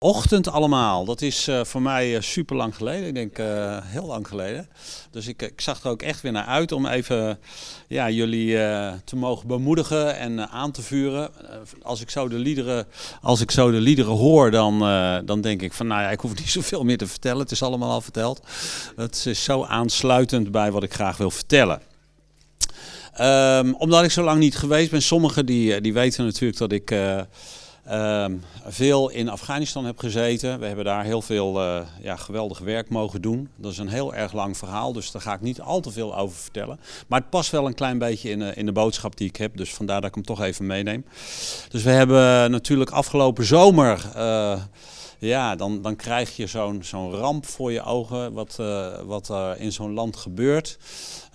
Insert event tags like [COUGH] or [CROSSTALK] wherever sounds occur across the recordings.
Ochtend allemaal, dat is uh, voor mij uh, super lang geleden. Ik denk uh, heel lang geleden. Dus ik, ik, zag er ook echt weer naar uit om even ja, jullie te mogen bemoedigen en aan te vuren. als, ik zo de liederen, als ik zo de liederen hoor, dan, dan denk ik van nou ja, ik hoef niet [LAUGHS] zoveel meer te vertellen. Het is allemaal al verteld. Het is zo aansluitend bij wat ik graag wil vertellen. Um, omdat ik zo lang niet geweest ben, sommigen die, die weten natuurlijk dat ik Ehm, veel in Afghanistan heb gezeten. We hebben daar heel veel uh, ja, geweldig werk mogen doen. Dat is een heel erg lang verhaal, dus daar ga ik niet al te veel over vertellen. Maar het past wel een klein beetje in, uh, in de boodschap die ik heb, dus vandaar dat ik hem toch even meeneem. Dus we hebben natuurlijk afgelopen zomer uh, ja, dan, dan krijg je zo'n zo'n ramp voor je ogen, wat, uh, wat er in zo'n land gebeurt.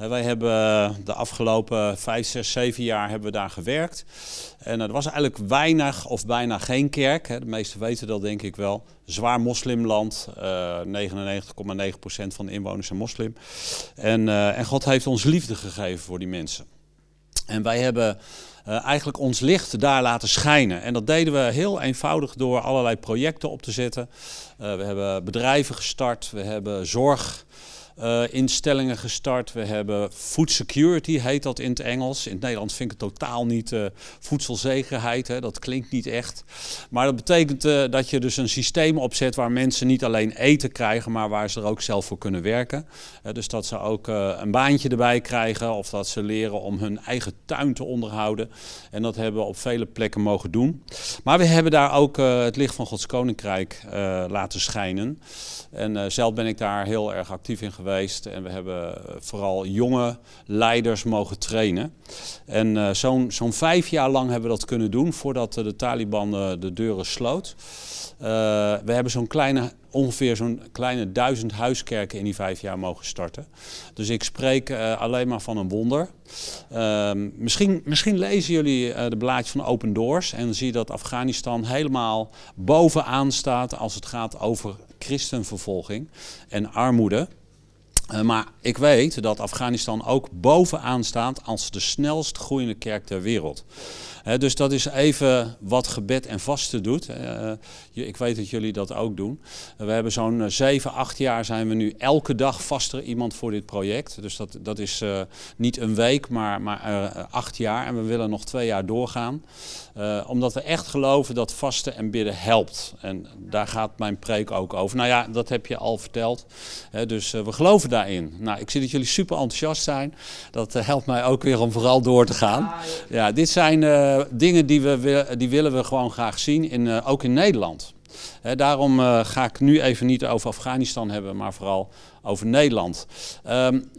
Uh, wij hebben de afgelopen vijf, zes, zeven jaar hebben we daar gewerkt. En er was eigenlijk weinig of bijna geen kerk. Hè. De meesten weten dat denk ik wel. Zwaar moslimland, uh, 99,9% van de inwoners zijn moslim. En, en God heeft ons liefde gegeven voor die mensen. En wij hebben uh, eigenlijk ons licht daar laten schijnen. En dat deden we heel eenvoudig door allerlei projecten op te zetten. Uh, we hebben bedrijven gestart, we hebben zorg uh, instellingen gestart. We hebben food security, heet dat in het Engels. In het Nederlands vind ik het totaal niet uh, voedselzekerheid. Hè? Dat klinkt niet echt. Maar dat betekent uh, dat je dus een systeem opzet waar mensen niet alleen eten krijgen, maar waar ze er ook zelf voor kunnen werken. dus dat ze ook een baantje erbij krijgen of dat ze leren om hun eigen tuin te onderhouden. En dat hebben we op vele plekken mogen doen. Maar we hebben daar ook het licht van Gods Koninkrijk laten schijnen. En zelf ben ik daar heel erg actief in geweest geweest en we hebben vooral jonge leiders mogen trainen. En uh, zo'n zo'n vijf jaar lang hebben we dat kunnen doen voordat de Taliban de deuren sloot. We hebben zo'n kleine, ongeveer zo'n kleine duizend huiskerken in die vijf jaar mogen starten. Dus ik spreek alleen maar van een wonder. Ehm, misschien, misschien lezen jullie de blaadjes van Open Doors en zie je dat Afghanistan helemaal bovenaan staat als het gaat over christenvervolging en armoede. Uh, maar ik weet dat Afghanistan ook bovenaan staat als de snelst groeiende kerk ter wereld. Dus dat is even wat gebed en vasten doet. Uh, ik weet dat jullie dat ook doen. we hebben zo'n 7, 8 jaar zijn we nu elke dag vaster iemand voor dit project. Dus dat, dat is niet een week, maar, maar 8 jaar. En we willen nog twee jaar doorgaan. omdat we echt geloven dat vasten en bidden helpt. En daar gaat mijn preek ook over. Nou ja, dat heb je al verteld. dus we geloven daarin. Nou, ik zie dat jullie super enthousiast zijn. Dat helpt mij ook weer om vooral door te gaan. Ja, dit zijn uh, dingen die, we, die willen we gewoon graag zien, in, uh, ook in Nederland. daarom ga ik nu even niet over Afghanistan hebben, maar vooral over Nederland. Um,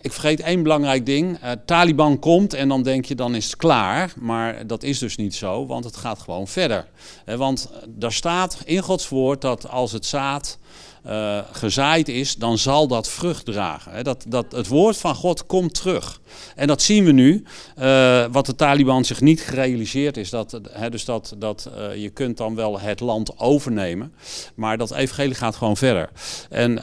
ik vergeet één belangrijk ding. Taliban komt en dan denk je dan is het klaar. Maar dat is dus niet zo, want het gaat gewoon verder. Uh, want daar staat in Gods woord dat als het zaad gezaaid is, dan zal dat vrucht dragen. Dat, dat, het woord van God komt terug. En dat zien we nu. Uh, wat de Taliban zich niet gerealiseerd is, dat, hè, dus dat, dat uh, je kunt dan wel het land overnemen, maar dat evangelie gaat gewoon verder. En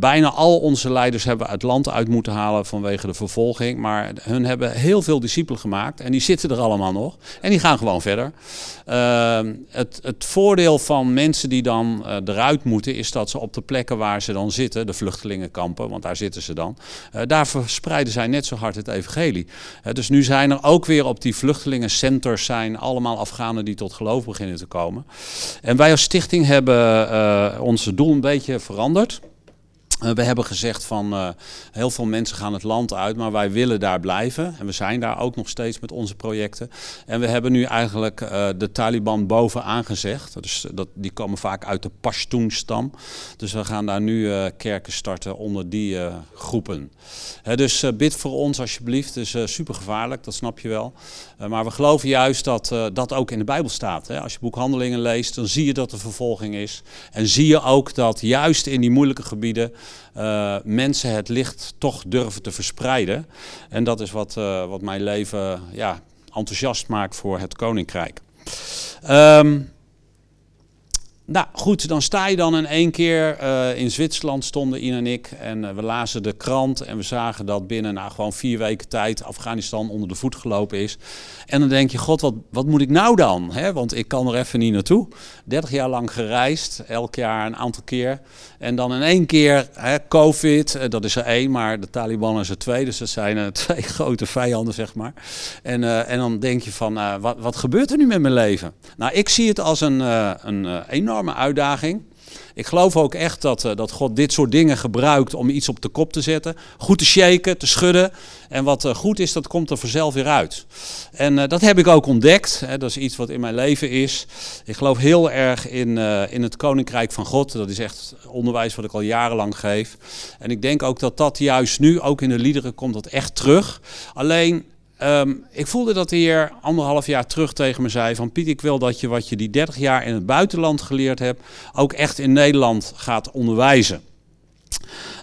bijna al onze leiders hebben het land uit moeten halen vanwege de vervolging, maar hun hebben heel veel discipelen gemaakt en die zitten er allemaal nog en die gaan gewoon verder. het, het voordeel van mensen die dan eruit moeten is dat ze op de plekken waar ze dan zitten, de vluchtelingenkampen, want daar zitten ze dan, daar verspreiden zij net zo hard het evangelie. Dus nu zijn er ook weer op die vluchtelingencenters zijn allemaal Afghanen die tot geloof beginnen te komen. En wij als stichting hebben uh, ons doel een beetje veranderd. Uh, we hebben gezegd van uh, heel veel mensen gaan het land uit, maar wij willen daar blijven. En we zijn daar ook nog steeds met onze projecten. En we hebben nu eigenlijk uh, de Taliban bovenaan gezegd. Dus dat, die komen vaak uit de Pashtun-stam. Dus we gaan daar nu kerken starten onder die groepen. Hè, dus bid voor ons alsjeblieft. Het is super gevaarlijk, dat snap je wel. Maar we geloven juist dat dat ook in de Bijbel staat. Hè. Als je boek Handelingen leest, dan zie je dat er vervolging is. En zie je ook dat juist in die moeilijke gebieden uh, mensen het licht toch durven te verspreiden. En dat is wat, wat mijn leven ja, enthousiast maakt voor het koninkrijk. Um, nou goed, dan sta je dan in één keer eh, in Zwitserland stonden Ina en ik en eh, we lazen de krant en we zagen dat binnen nou, gewoon vier weken tijd Afghanistan onder de voet gelopen is. En dan denk je, god, wat, wat moet ik nou dan? Want ik kan er even niet naartoe. 30 jaar lang gereisd, elk jaar een aantal keer. En dan in één keer hè, COVID, eh, dat is er één, maar de Taliban is er twee. Dus dat zijn [LAUGHS] twee grote vijanden, zeg maar. En, en dan denk je van, wat, wat gebeurt er nu met mijn leven? Nou, ik zie het als een, een enorm enorme uitdaging. Ik geloof ook echt dat, uh, dat God dit soort dingen gebruikt om iets op de kop te zetten. Goed te shaken, te schudden. En wat uh, goed is, dat komt er vanzelf weer uit. En uh, dat heb ik ook ontdekt. Hè. Dat is iets wat in mijn leven is. Ik geloof heel erg in, in het Koninkrijk van God. Dat is echt onderwijs wat ik al jarenlang geef. En ik denk ook dat dat juist nu, ook in de liederen, komt dat echt terug. Alleen Um, ik voelde dat de heer anderhalf jaar terug tegen me zei: van Piet, ik wil dat je wat je die 30 jaar in het buitenland geleerd hebt, ook echt in Nederland gaat onderwijzen.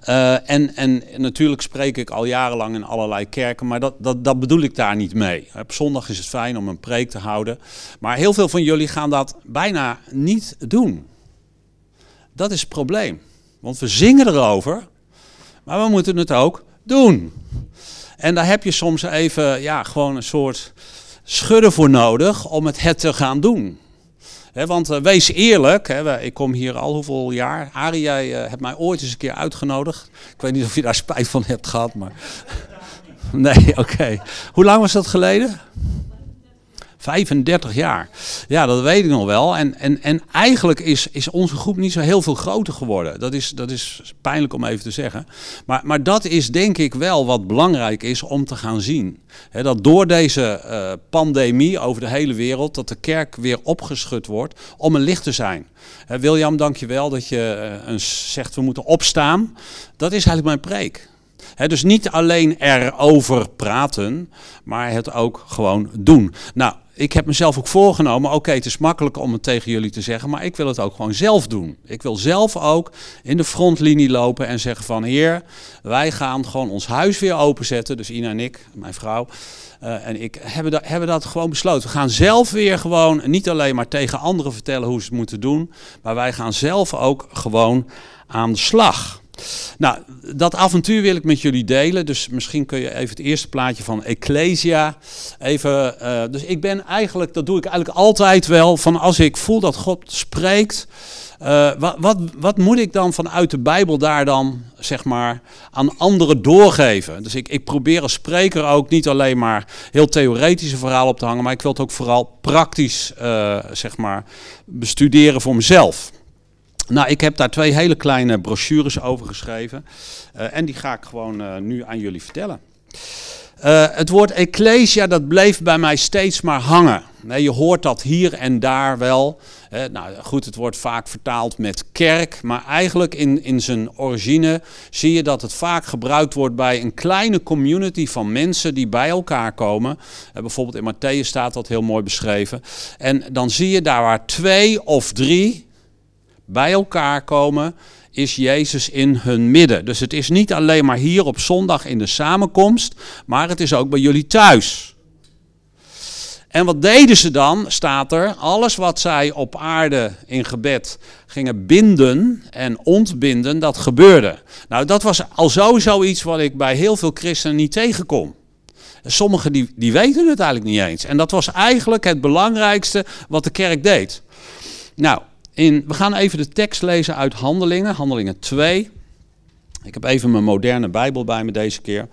Uh, en, en natuurlijk spreek ik al jarenlang in allerlei kerken, maar dat, dat, dat bedoel ik daar niet mee. Op zondag is het fijn om een preek te houden, maar heel veel van jullie gaan dat bijna niet doen. Dat is het probleem, want we zingen erover, maar we moeten het ook doen. En daar heb je soms even ja, gewoon een soort schudden voor nodig om het, het te gaan doen. want uh, wees eerlijk, ik kom hier al hoeveel jaar. Arie, jij uh, hebt mij ooit eens een keer uitgenodigd. Ik weet niet of je daar spijt van hebt gehad, maar... [LAUGHS] nee, oké. Hoe lang was dat geleden? 35 jaar. Ja, dat weet ik nog wel. En, en, en eigenlijk is, is onze groep niet zo heel veel groter geworden. Dat is, dat is pijnlijk om even te zeggen. Maar, maar dat is denk ik wel wat belangrijk is om te gaan zien. dat door deze uh, pandemie over de hele wereld, dat de kerk weer opgeschud wordt om een licht te zijn. He, William, dank je wel dat je uh, zegt we moeten opstaan. Dat is eigenlijk mijn preek dus niet alleen erover praten, maar het ook gewoon doen. Nou, ik heb mezelf ook voorgenomen, oké, het is makkelijk om het tegen jullie te zeggen, maar ik wil het ook gewoon zelf doen. Ik wil zelf ook in de frontlinie lopen en zeggen van, heer, wij gaan gewoon ons huis weer openzetten. Dus Ina en ik, mijn vrouw, uh, en ik hebben hebben dat gewoon besloten. We gaan zelf weer gewoon, niet alleen maar tegen anderen vertellen hoe ze het moeten doen, maar wij gaan zelf ook gewoon aan de slag. Nou, dat avontuur wil ik met jullie delen. Dus misschien kun je even het eerste plaatje van Ecclesia even. Uh, dus ik ben eigenlijk, dat doe ik eigenlijk altijd wel, van als ik voel dat God spreekt. Uh, wat, wat, wat, moet ik dan vanuit de Bijbel daar dan, zeg maar, aan anderen doorgeven? Dus ik, ik probeer als spreker ook niet alleen maar heel theoretische verhalen op te hangen, maar ik wil het ook vooral praktisch, uh, zeg maar, bestuderen voor mezelf. Nou, ik heb daar twee hele kleine brochures over geschreven. Uh, en die ga ik gewoon uh, nu aan jullie vertellen. Uh, het woord ecclesia, dat bleef bij mij steeds maar hangen. Nee, je hoort dat hier en daar wel. nou goed, het wordt vaak vertaald met kerk. Maar eigenlijk in, in zijn origine zie je dat het vaak gebruikt wordt bij een kleine community van mensen die bij elkaar komen. bijvoorbeeld in Matthäus staat dat heel mooi beschreven. En dan zie je daar waar twee of drie bij elkaar komen, is Jezus in hun midden. Dus het is niet alleen maar hier op zondag in de samenkomst, maar het is ook bij jullie thuis. En wat deden ze dan, staat er, alles wat zij op aarde in gebed gingen binden en ontbinden, dat gebeurde. Nou, dat was al sowieso iets wat ik bij heel veel christenen niet tegenkom. Sommigen die, die weten het eigenlijk niet eens. En dat was eigenlijk het belangrijkste wat de kerk deed. Nou, we gaan even de tekst lezen uit Handelingen, Handelingen 2. Ik heb even mijn moderne Bijbel bij me deze keer.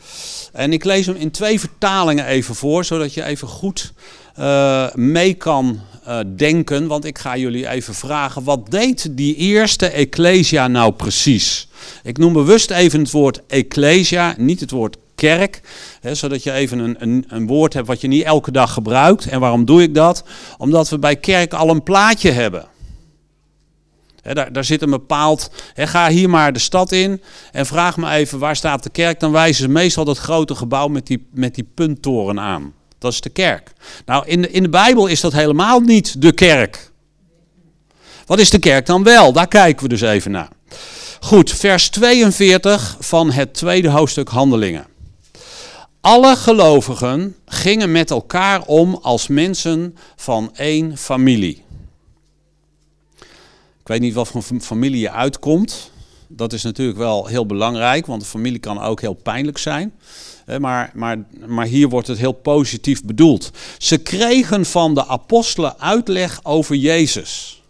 En ik lees hem in twee vertalingen even voor, zodat je even goed uh, mee kan uh, denken. Want ik ga jullie even vragen, wat deed die eerste Ecclesia nou precies? Ik noem bewust even het woord Ecclesia, niet het woord kerk. Hè, zodat je even een, een, een woord hebt wat je niet elke dag gebruikt. En waarom doe ik dat? Omdat we bij kerk al een plaatje hebben daar, daar, zit een bepaald. ga hier maar de stad in en vraag me even waar staat de kerk. Dan wijzen ze meestal dat grote gebouw met die, met die punttoren aan. Dat is de kerk. Nou, in de, in de Bijbel is dat helemaal niet de kerk. Wat is de kerk dan wel? Daar kijken we dus even naar. Goed, vers 42 van het tweede hoofdstuk Handelingen. Alle gelovigen gingen met elkaar om als mensen van één familie. Ik weet niet wat voor familie je uitkomt. Dat is natuurlijk wel heel belangrijk, want de familie kan ook heel pijnlijk zijn. Maar, maar, maar hier wordt het heel positief bedoeld. Ze kregen van de apostelen uitleg over Jezus.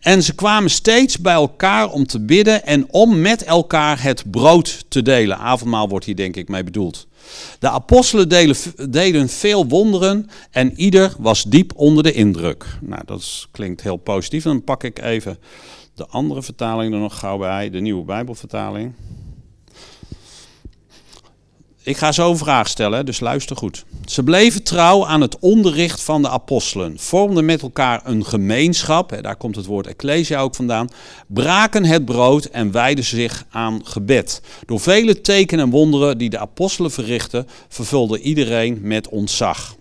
En ze kwamen steeds bij elkaar om te bidden en om met elkaar het brood te delen. Avondmaal wordt hier denk ik mee bedoeld. De apostelen deden veel wonderen en ieder was diep onder de indruk. Nou, dat klinkt heel positief. Dan pak ik even de andere vertaling er nog gauw bij, de nieuwe Bijbelvertaling. Ik ga zo een vraag stellen, dus luister goed. Ze bleven trouw aan het onderricht van de apostelen, vormden met elkaar een gemeenschap, daar komt het woord ecclesia ook vandaan, braken het brood en wijden zich aan gebed. Door vele tekenen en wonderen die de apostelen verrichtten, vervulde iedereen met ontzag.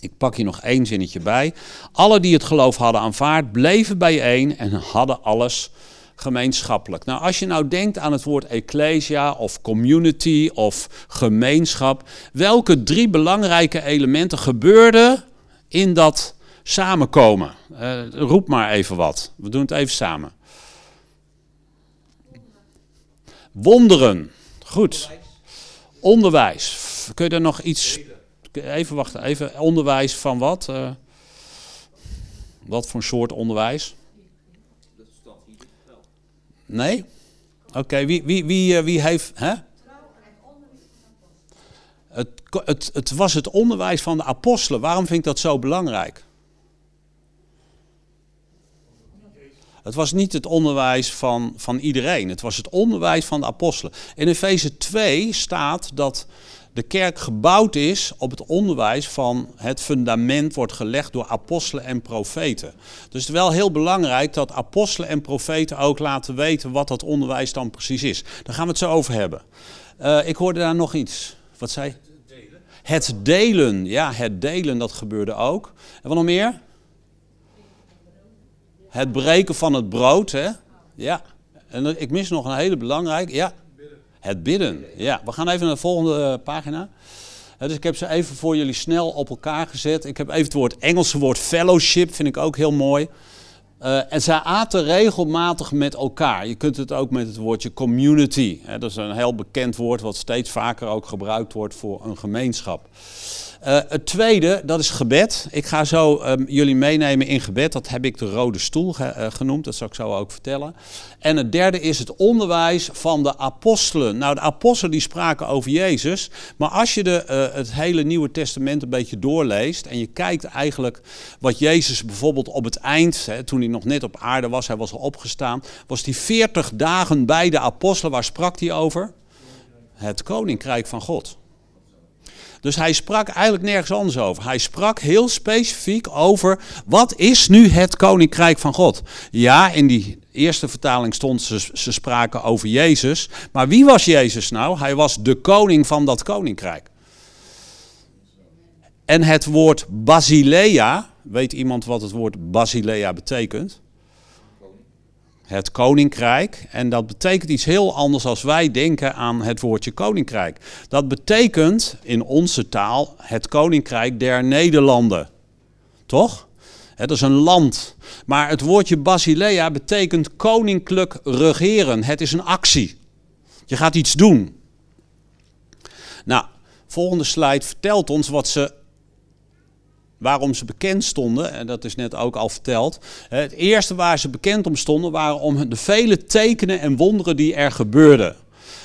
Ik pak hier nog één zinnetje bij. Alle die het geloof hadden aanvaard, bleven bijeen en hadden alles gemeenschappelijk. Nou, als je nou denkt aan het woord ecclesia of community of gemeenschap, welke drie belangrijke elementen gebeurden in dat samenkomen? Uh, roep maar even wat. We doen het even samen. Wonderen. Goed. Onderwijs. Kun je er nog iets. Even wachten, even. Onderwijs van wat? Uh, wat voor soort onderwijs? Nee? Oké, wie, wie, wie, eh, wie heeft. Hè? Het, het, het was het onderwijs van de apostelen. Waarom vind ik dat zo belangrijk? Het was niet het onderwijs van, van iedereen. Het was het onderwijs van de apostelen. In Efeze 2 staat dat de kerk gebouwd is op het onderwijs van het fundament wordt gelegd door apostelen en profeten. Dus het is wel heel belangrijk dat apostelen en profeten ook laten weten wat dat onderwijs dan precies is. Daar gaan we het zo over hebben. Uh, ik hoorde daar nog iets. Wat zei Het delen. Het delen, ja, het delen, dat gebeurde ook. En wat nog meer? Het breken van het brood, hè? Ja. En ik mis nog een hele belangrijke, ja. Het bidden. Ja, we gaan even naar de volgende eh, pagina. Dus ik heb ze even voor jullie snel op elkaar gezet. Ik heb even het woord Engelse woord fellowship, vind ik ook heel mooi. Uh, en zij aten regelmatig met elkaar. Je kunt het ook met het woordje community. Hè, dat is een heel bekend woord wat steeds vaker ook gebruikt wordt voor een gemeenschap. Uh, het tweede, dat is gebed. Ik ga zo um, jullie meenemen in gebed. Dat heb ik de rode stoel ge, uh, genoemd. Dat zal ik zo ook vertellen. En het derde is het onderwijs van de apostelen. Nou, de apostelen die spraken over Jezus. Maar als je de, uh, het hele Nieuwe Testament een beetje doorleest. En je kijkt eigenlijk wat Jezus bijvoorbeeld op het eind. Hè, toen hij nog net op aarde was, hij was al opgestaan. Was hij 40 dagen bij de apostelen. Waar sprak hij over? Het koninkrijk van God. Dus hij sprak eigenlijk nergens anders over. Hij sprak heel specifiek over wat is nu het koninkrijk van God. Ja, in die eerste vertaling stond ze, ze spraken over Jezus. Maar wie was Jezus nou? Hij was de koning van dat koninkrijk. En het woord Basilea, weet iemand wat het woord Basilea betekent? Het koninkrijk. En dat betekent iets heel anders als wij denken aan het woordje koninkrijk. Dat betekent in onze taal het koninkrijk der Nederlanden. Toch? Het is een land. Maar het woordje Basilea betekent koninklijk regeren. Het is een actie. Je gaat iets doen. Nou, volgende slide vertelt ons wat ze waarom ze bekend stonden, en dat is net ook al verteld. Het eerste waar ze bekend om stonden waren om de vele tekenen en wonderen die er gebeurden.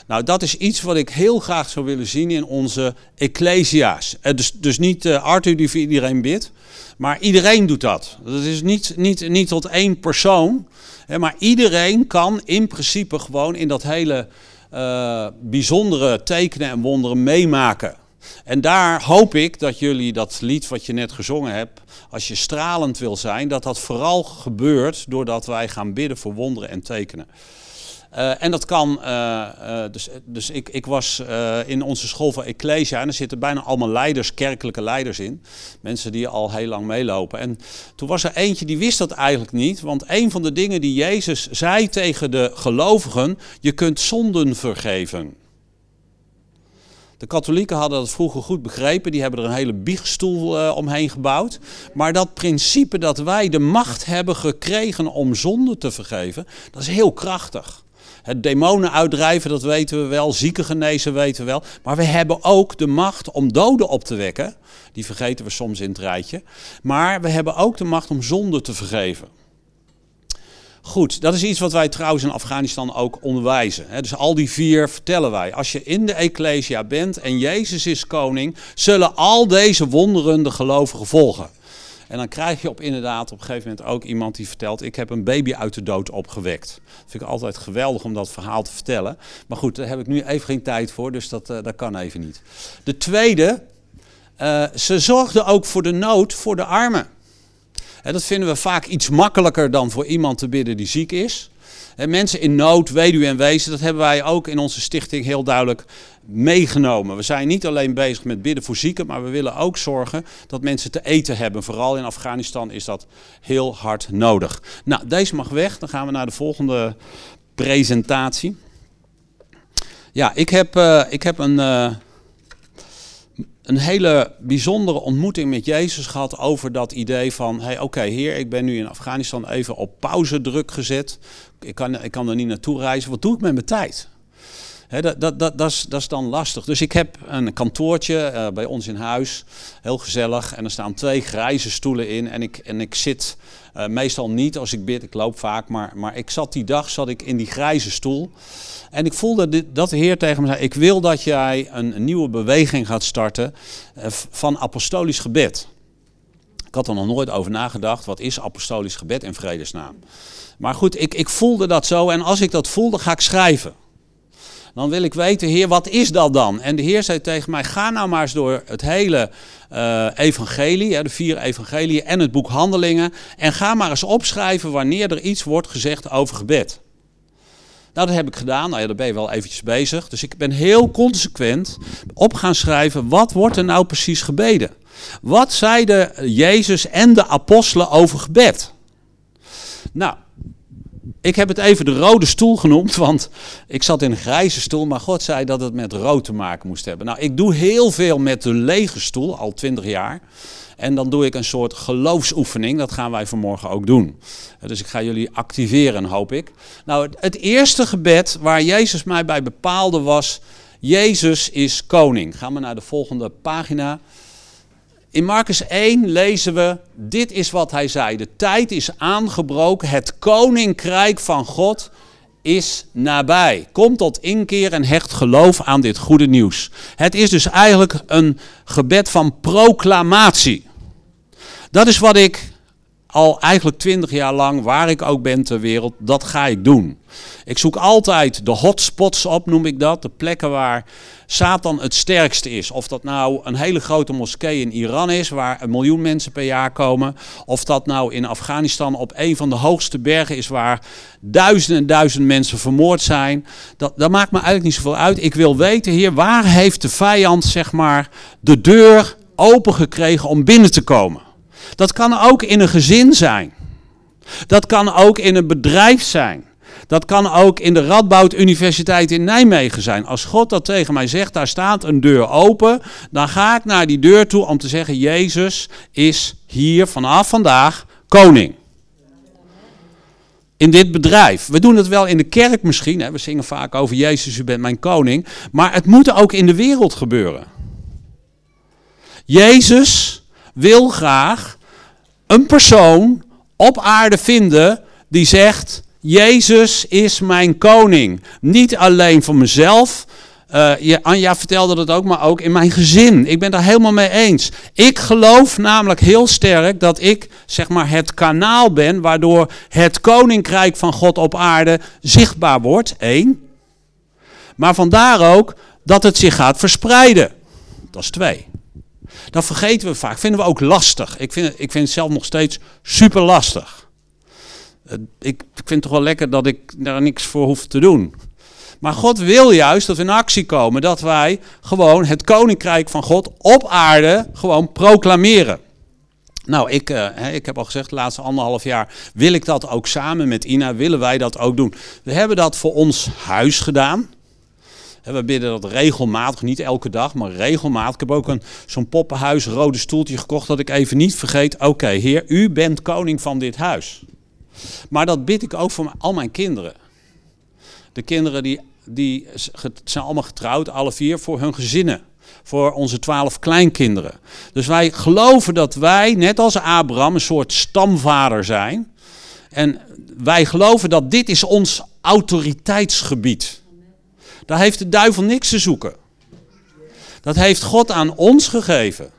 Nou, dat is iets wat ik heel graag zou willen zien in onze ecclesia's. Eh, dus, dus niet uh, Arthur die voor iedereen bidt, maar iedereen doet dat. Dat is niet, niet, niet tot één persoon, maar iedereen kan in principe gewoon in dat hele uh, bijzondere tekenen en wonderen meemaken. En daar hoop ik dat jullie dat lied wat je net gezongen hebt, als je stralend wil zijn, dat dat vooral gebeurt doordat wij gaan bidden voor wonderen en tekenen. Uh, en dat kan, uh, uh, dus, dus ik, ik was in onze school van Ecclesia en er zitten bijna allemaal leiders, kerkelijke leiders in. Mensen die al heel lang meelopen. En toen was er eentje die wist dat eigenlijk niet, want een van de dingen die Jezus zei tegen de gelovigen, je kunt zonden vergeven. De katholieken hadden dat vroeger goed begrepen. Die hebben er een hele biechtstoel uh, omheen gebouwd. Maar dat principe dat wij de macht hebben gekregen om zonde te vergeven, dat is heel krachtig. Het demonen uitdrijven, dat weten we wel. Zieken genezen weten we wel. Maar we hebben ook de macht om doden op te wekken. Die vergeten we soms in het rijtje. Maar we hebben ook de macht om zonde te vergeven. Goed, dat is iets wat wij trouwens in Afghanistan ook onderwijzen. Dus al die vier vertellen wij. Als je in de Ecclesia bent en Jezus is koning, zullen al deze wonderen de gelovigen volgen. En dan krijg je op inderdaad op een gegeven moment ook iemand die vertelt: Ik heb een baby uit de dood opgewekt. Dat vind ik altijd geweldig om dat verhaal te vertellen. Maar goed, daar heb ik nu even geen tijd voor, dus dat, uh, dat kan even niet. De tweede, uh, ze zorgden ook voor de nood voor de armen. Dat vinden we vaak iets makkelijker dan voor iemand te bidden die ziek is. En mensen in nood, weduwe en wezen, dat hebben wij ook in onze stichting heel duidelijk meegenomen. We zijn niet alleen bezig met bidden voor zieken, maar we willen ook zorgen dat mensen te eten hebben. Vooral in Afghanistan is dat heel hard nodig. Nou, deze mag weg. Dan gaan we naar de volgende presentatie. Ja, ik heb, uh, ik heb een. Uh, een hele bijzondere ontmoeting met Jezus gehad over dat idee van, hey, oké heer, ik ben nu in Afghanistan even op pauze druk gezet. Ik kan, ik kan er niet naartoe reizen. Wat doe ik met mijn tijd? Dat, dat, dat, dat, is, dan lastig. Dus ik heb een kantoortje uh, bij ons in huis, heel gezellig. En er staan twee grijze stoelen in. En ik, en ik zit uh, meestal niet als ik bid, ik loop vaak. Maar, maar ik zat die dag zat ik in die grijze stoel. En ik voelde dat de Heer tegen me zei: Ik wil dat jij een, nieuwe beweging gaat starten uh, van apostolisch gebed. Ik had er nog nooit over nagedacht. Wat is apostolisch gebed in vredesnaam? Maar goed, ik, ik voelde dat zo. En als ik dat voelde, ga ik schrijven. Dan wil ik weten, Heer, wat is dat dan? En de Heer zei tegen mij: Ga nou maar eens door het hele uh, evangelie, de vier evangelieën en het boek Handelingen. En ga maar eens opschrijven wanneer er iets wordt gezegd over gebed. Nou, dat heb ik gedaan. Nou ja, daar ben je wel eventjes bezig. Dus ik ben heel consequent op gaan schrijven, wat wordt er nou precies gebeden? Wat zeiden Jezus en de apostelen over gebed? Nou, ik heb het even de rode stoel genoemd, want ik zat in een grijze stoel, maar God zei dat het met rood te maken moest hebben. Nou, ik doe heel veel met de lege stoel, al twintig jaar. En dan doe ik een soort geloofsoefening, dat gaan wij vanmorgen ook doen. Dus ik ga jullie activeren, hoop ik. Nou, het eerste gebed waar Jezus mij bij bepaalde was, Jezus is koning. Gaan we naar de volgende pagina. In Marcus 1 lezen we, dit is wat hij zei, de tijd is aangebroken, het koninkrijk van God is nabij. Kom tot inkeer en hecht geloof aan dit goede nieuws. Het is dus eigenlijk een gebed van proclamatie. Dat is wat ik al eigenlijk twintig jaar lang, waar ik ook ben ter wereld, dat ga ik doen. Ik zoek altijd de hotspots op, noem ik dat. De plekken waar Satan het sterkste is. Of dat nou een hele grote moskee in Iran is, waar een miljoen mensen per jaar komen. Of dat nou in Afghanistan op een van de hoogste bergen is, waar duizenden en duizenden mensen vermoord zijn. Dat, dat maakt me eigenlijk niet zoveel uit. Ik wil weten, heer, waar heeft de vijand, zeg maar, de deur open gekregen om binnen te komen? Dat kan ook in een gezin zijn. Dat kan ook in een bedrijf zijn. Dat kan ook in de Radboud Universiteit in Nijmegen zijn. Als God dat tegen mij zegt, daar staat een deur open, dan ga ik naar die deur toe om te zeggen, Jezus is hier vanaf vandaag koning. In dit bedrijf. We doen het wel in de kerk misschien. Hè? We zingen vaak over Jezus, u bent mijn koning. Maar het moet ook in de wereld gebeuren. Jezus wil graag een persoon op aarde vinden die zegt: Jezus is mijn koning. Niet alleen voor mezelf. Uh, Anja vertelde dat ook, maar ook in mijn gezin. Ik ben daar helemaal mee eens. Ik geloof namelijk heel sterk dat ik zeg maar het kanaal ben waardoor het koninkrijk van God op aarde zichtbaar wordt. Eén. Maar vandaar ook dat het zich gaat verspreiden. Dat is twee. Dat vergeten we vaak. Vinden we ook lastig. Ik vind, ik vind het zelf nog steeds super lastig. Ik, ik vind het toch wel lekker dat ik daar niks voor hoef te doen. Maar God wil juist dat we in actie komen. Dat wij gewoon het koninkrijk van God op aarde gewoon proclameren. Nou, ik, uh, ik heb al gezegd, de laatste anderhalf jaar wil ik dat ook samen met Ina, willen wij dat ook doen. We hebben dat voor ons huis gedaan. We bidden dat regelmatig, niet elke dag, maar regelmatig. Ik heb ook een, zo'n poppenhuis, rode stoeltje gekocht, dat ik even niet vergeet. Oké, Heer, u bent koning van dit huis. Maar dat bid ik ook voor al mijn kinderen. De kinderen die, die zijn allemaal getrouwd, alle vier, voor hun gezinnen. Voor onze twaalf kleinkinderen. Dus wij geloven dat wij, net als Abraham, een soort stamvader zijn. En wij geloven dat dit is ons autoriteitsgebied. Daar heeft de duivel niks te zoeken. Dat heeft God aan ons gegeven.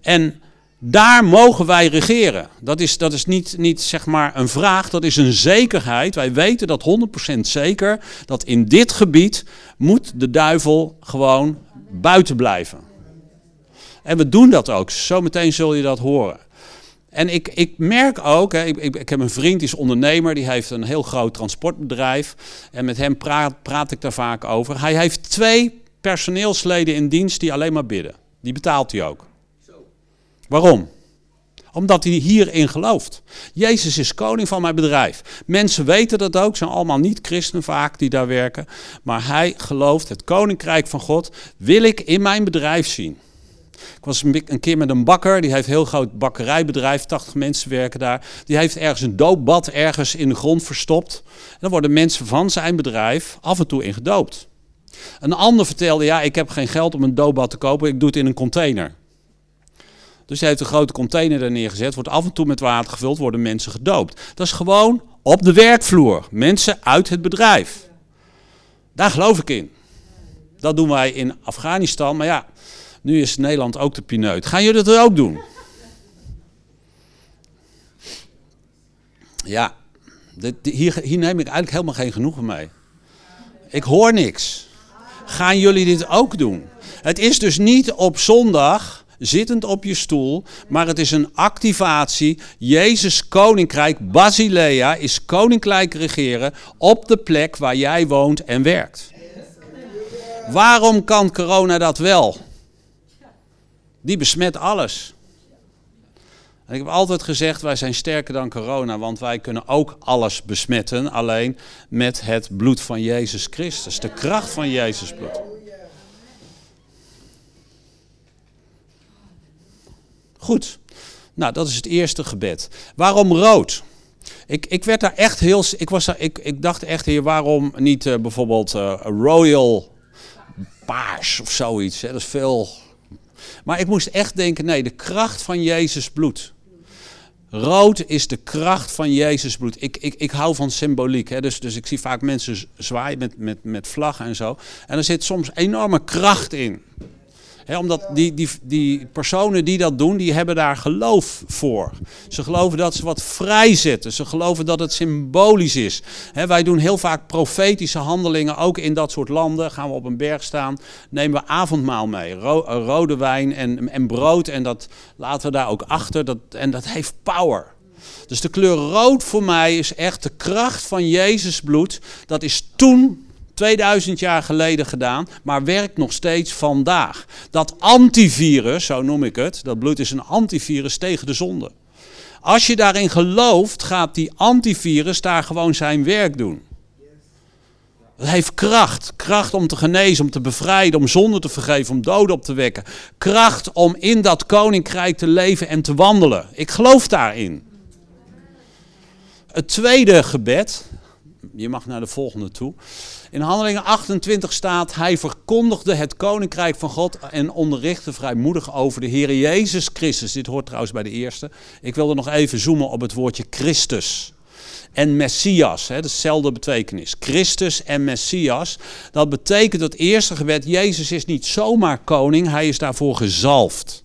En daar mogen wij regeren. Dat is, dat is niet, niet zeg maar een vraag, dat is een zekerheid. Wij weten dat 100% zeker dat in dit gebied moet de duivel gewoon buiten blijven. En we doen dat ook. Zometeen zul je dat horen. En ik, ik merk ook, hè, ik, ik, ik, heb een vriend, die is ondernemer, die heeft een heel groot transportbedrijf. En met hem praat, praat ik daar vaak over. Hij heeft twee personeelsleden in dienst die alleen maar bidden. Die betaalt hij ook. Waarom? Omdat hij hierin gelooft. Jezus is koning van mijn bedrijf. Mensen weten dat ook, zijn allemaal niet christenen vaak die daar werken. Maar hij gelooft, het koninkrijk van God wil ik in mijn bedrijf zien. Ik was een keer met een bakker, die heeft een heel groot bakkerijbedrijf, 80 mensen werken daar. Die heeft ergens een doopbad ergens in de grond verstopt. Dan worden mensen van zijn bedrijf af en toe in gedoopt. Een ander vertelde, ja, ik heb geen geld om een doopbad te kopen, ik doe het in een container. Dus hij heeft een grote container er neergezet, wordt af en toe met water gevuld, worden mensen gedoopt. Dat is gewoon op de werkvloer, mensen uit het bedrijf. Daar geloof ik in. Dat doen wij in Afghanistan, maar ja, nu is Nederland ook de pineut. Gaan jullie dat ook doen? Ja, dit, hier, hier neem ik eigenlijk helemaal geen genoegen mee. Ik hoor niks. Gaan jullie dit ook doen? Het is dus niet op zondag zittend op je stoel, maar het is een activatie. Jezus koninkrijk, Basilea, is koninkrijk regeren op de plek waar jij woont en werkt. Waarom kan corona dat wel? Die besmet alles. En ik heb altijd gezegd, wij zijn sterker dan corona, want wij kunnen ook alles besmetten, alleen met het bloed van Jezus Christus, de kracht van Jezus bloed. Goed, nou dat is het eerste gebed. Waarom rood? Ik, ik werd daar echt heel. Ik, was daar, ik, ik dacht echt hier, waarom niet uh, bijvoorbeeld uh, royal paars of zoiets? Hè? Dat is veel maar ik moest echt denken, nee, de kracht van Jezus bloed. Rood is de kracht van Jezus bloed. Ik, ik, ik hou van symboliek. Hè? Dus, dus ik zie vaak mensen zwaaien met, met, met vlaggen en zo. En er zit soms enorme kracht in omdat die, die, die personen die dat doen, die hebben daar geloof voor. Ze geloven dat ze wat vrijzetten. Ze geloven dat het symbolisch is. wij doen heel vaak profetische handelingen, ook in dat soort landen. Gaan we op een berg staan, nemen we avondmaal mee. rode wijn en, en brood. En dat laten we daar ook achter. Dat, en dat heeft power. Dus de kleur rood voor mij is echt de kracht van Jezus bloed. Dat is toen 2000 jaar geleden gedaan, maar werkt nog steeds vandaag. Dat antivirus, zo noem ik het, dat bloed is een antivirus tegen de zonde. Als je daarin gelooft, gaat die antivirus daar gewoon zijn werk doen. Het heeft kracht. Kracht om te genezen, om te bevrijden, om zonde te vergeven, om doden op te wekken. Kracht om in dat koninkrijk te leven en te wandelen. Ik geloof daarin. Het tweede gebed, je mag naar de volgende toe. In Handelingen 28 staat, hij verkondigde het koninkrijk van God en onderrichtte vrijmoedig over de Heer Jezus Christus. Dit hoort trouwens bij de eerste. Ik wilde nog even zoomen op het woordje Christus. En Messias, hè, dezelfde betekenis. Christus en Messias. Dat betekent het eerste gebed, Jezus is niet zomaar koning, hij is daarvoor gezalfd.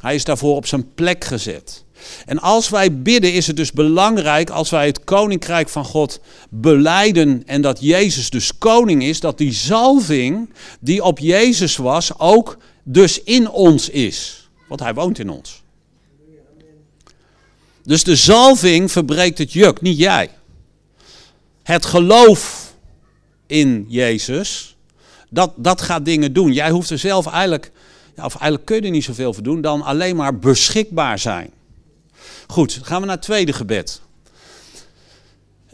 Hij is daarvoor op zijn plek gezet. En als wij bidden is het dus belangrijk als wij het koninkrijk van God beleiden en dat Jezus dus koning is, dat die zalving die op Jezus was ook dus in ons is. Want hij woont in ons. Dus de zalving verbreekt het juk, niet jij. Het geloof in Jezus, dat, dat gaat dingen doen. Jij hoeft er zelf eigenlijk, of eigenlijk kun je er niet zoveel voor doen, dan alleen maar beschikbaar zijn. Goed, dan gaan we naar het tweede gebed.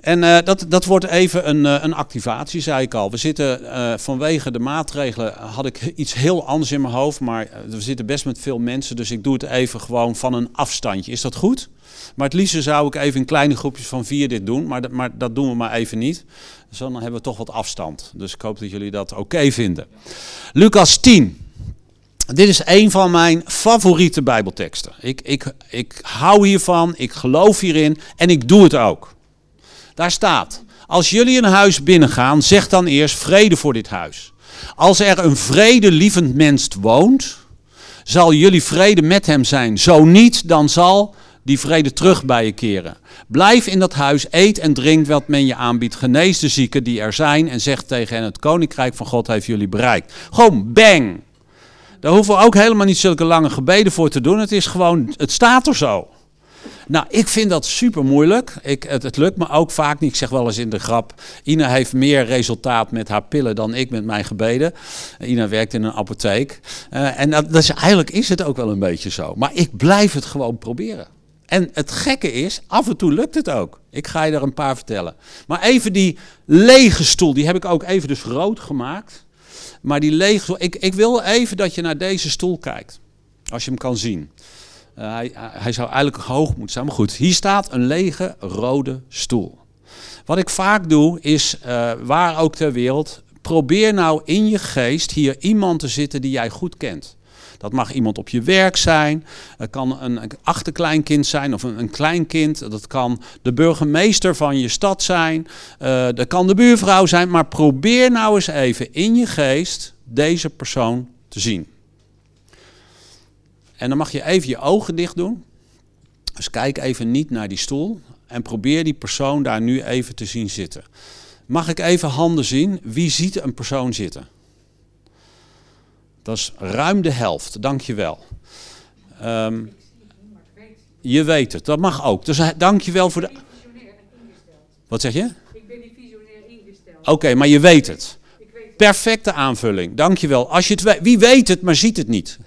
En eh, dat, dat wordt even een, eh, een activatie, zei ik al. We zitten eh, vanwege de maatregelen, had ik iets heel anders in mijn hoofd. Maar we zitten best met veel mensen, dus ik doe het even gewoon van een afstandje. Is dat goed? Maar het liefst zou ik even in kleine groepjes van vier dit doen, maar, maar dat doen we maar even niet. Dus dan hebben we toch wat afstand. Dus ik hoop dat jullie dat oké vinden. Lucas 10. Dit is een van mijn favoriete Bijbelteksten. Ik, ik, ik hou hiervan, ik geloof hierin en ik doe het ook. Daar staat: Als jullie een huis binnengaan, zeg dan eerst vrede voor dit huis. Als er een vredelievend mens woont, zal jullie vrede met hem zijn. Zo niet, dan zal die vrede terug bij je keren. Blijf in dat huis, eet en drink wat men je aanbiedt. Genees de zieken die er zijn en zeg tegen hen: Het koninkrijk van God heeft jullie bereikt. Gewoon bang. Daar hoeven we ook helemaal niet zulke lange gebeden voor te doen. Het is gewoon, het staat er zo. Nou, ik vind dat super moeilijk. Ik, het, lukt me ook vaak niet. Ik zeg wel eens in de grap: Ina heeft meer resultaat met haar pillen dan ik met mijn gebeden. Ina werkt in een apotheek. Uh, en dat, dat is, eigenlijk is het ook wel een beetje zo. Maar ik blijf het gewoon proberen. En het gekke is, af en toe lukt het ook. Ik ga je er een paar vertellen. Maar even die lege stoel, die heb ik ook even dus rood gemaakt. Maar die lege ik, ik wil even dat je naar deze stoel kijkt. Als je hem kan zien. Uh, hij, hij zou eigenlijk hoog moeten staan. Maar goed, hier staat een lege rode stoel. Wat ik vaak doe is, uh, waar ook ter wereld, probeer nou in je geest hier iemand te zitten die jij goed kent. Dat mag iemand op je werk zijn, het kan een achterkleinkind zijn of een, een kleinkind. Dat kan de burgemeester van je stad zijn, dat kan de buurvrouw zijn. Maar probeer nou eens even in je geest deze persoon te zien. En dan mag je even je ogen dicht doen. Dus kijk even niet naar die stoel en probeer die persoon daar nu even te zien zitten. Mag ik even handen zien? Wie ziet een persoon zitten? Dat is ruim de helft, dankjewel. Um, je weet het, dat mag ook. Dus dankjewel voor de... Wat zeg je? Ik ben niet visionair ingesteld. Oké, okay, maar je weet het. Perfecte aanvulling, dankjewel. Als je het weet, wie weet het, maar ziet het niet?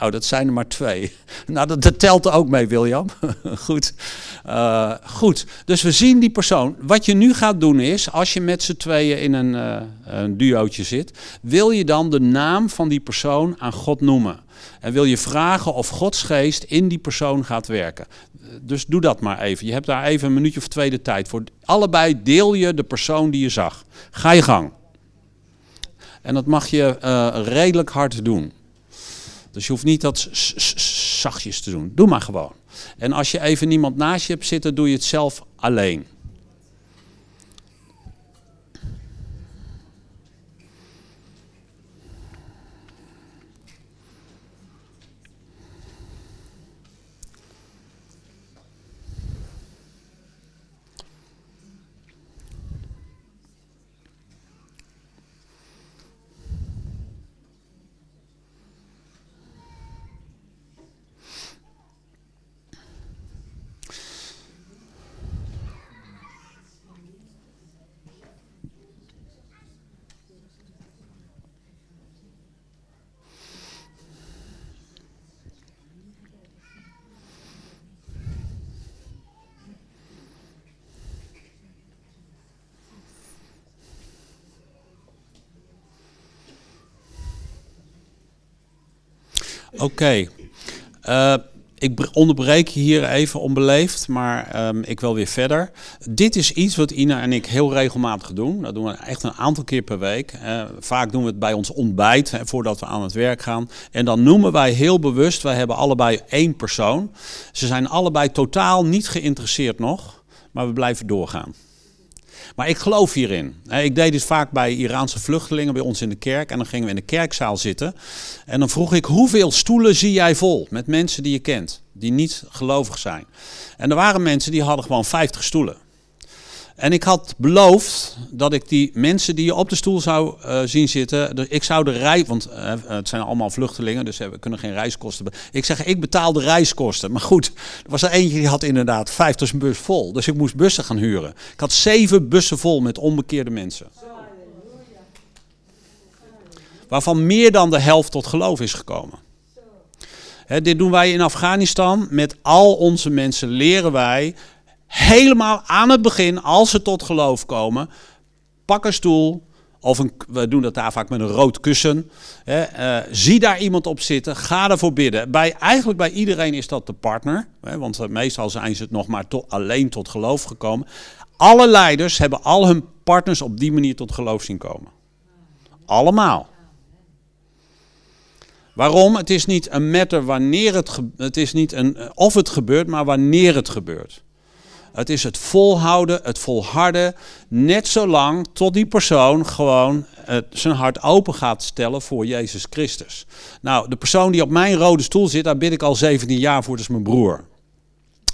Oh, dat zijn er maar twee. [LAUGHS] Nou, dat, dat telt ook mee, William. [LAUGHS] goed. Uh, goed. Dus we zien die persoon. Wat je nu gaat doen is, als je met z'n tweeën in een, uh, een duootje zit, wil je dan de naam van die persoon aan God noemen. En wil je vragen of Gods geest in die persoon gaat werken. Dus doe dat maar even. Je hebt daar even een minuutje of twee de tijd voor. Allebei deel je de persoon die je zag. Ga je gang. En dat mag je uh, redelijk hard doen. Dus je hoeft niet dat zachtjes te doen. Doe maar gewoon. En als je even niemand naast je hebt zitten, doe je het zelf alleen. Oké. Uh, ik onderbreek hier even onbeleefd, maar um, ik wil weer verder. Dit is iets wat Ina en ik heel regelmatig doen. Dat doen we echt een aantal keer per week. Uh, vaak doen we het bij ons ontbijt, hè, voordat we aan het werk gaan. En dan noemen wij heel bewust, wij hebben allebei één persoon. Ze zijn allebei totaal niet geïnteresseerd nog, maar we blijven doorgaan. Maar ik geloof hierin. Ik deed dit vaak bij Iraanse vluchtelingen bij ons in de kerk. En dan gingen we in de kerkzaal zitten. En dan vroeg ik, hoeveel stoelen zie jij vol met mensen die je kent, die niet gelovig zijn? En er waren mensen die hadden gewoon 50 stoelen. En ik had beloofd dat ik die mensen die je op de stoel zou uh, zien zitten, ik zou de rij, want uh, het zijn allemaal vluchtelingen, dus we kunnen geen reiskosten. Ik zeg, ik betaal de reiskosten. Maar goed, er was er eentje die had inderdaad 50 bus vol, dus ik moest bussen gaan huren. Ik had zeven bussen vol met onbekeerde mensen. Waarvan meer dan de helft tot geloof is gekomen. Dit doen wij in Afghanistan. Met al onze mensen leren wij helemaal aan het begin, als ze tot geloof komen, pak een stoel. Of een, we doen dat daar vaak met een rood kussen. Hè, eh, zie daar iemand op zitten. Ga ervoor bidden. Bij, eigenlijk bij iedereen is dat de partner. Hè, want eh, meestal zijn ze het nog maar alleen tot geloof gekomen. Alle leiders hebben al hun partners op die manier tot geloof zien komen. Allemaal. Waarom? Het is niet een matter wanneer het, het is niet een, eh, of het gebeurt, maar wanneer het gebeurt. Het is het volhouden, het volharden, net zolang tot die persoon gewoon uh, zijn hart open gaat stellen voor Jezus Christus. Nou, de persoon die op mijn rode stoel zit, daar bid ik al 17 jaar voor, dat is mijn broer.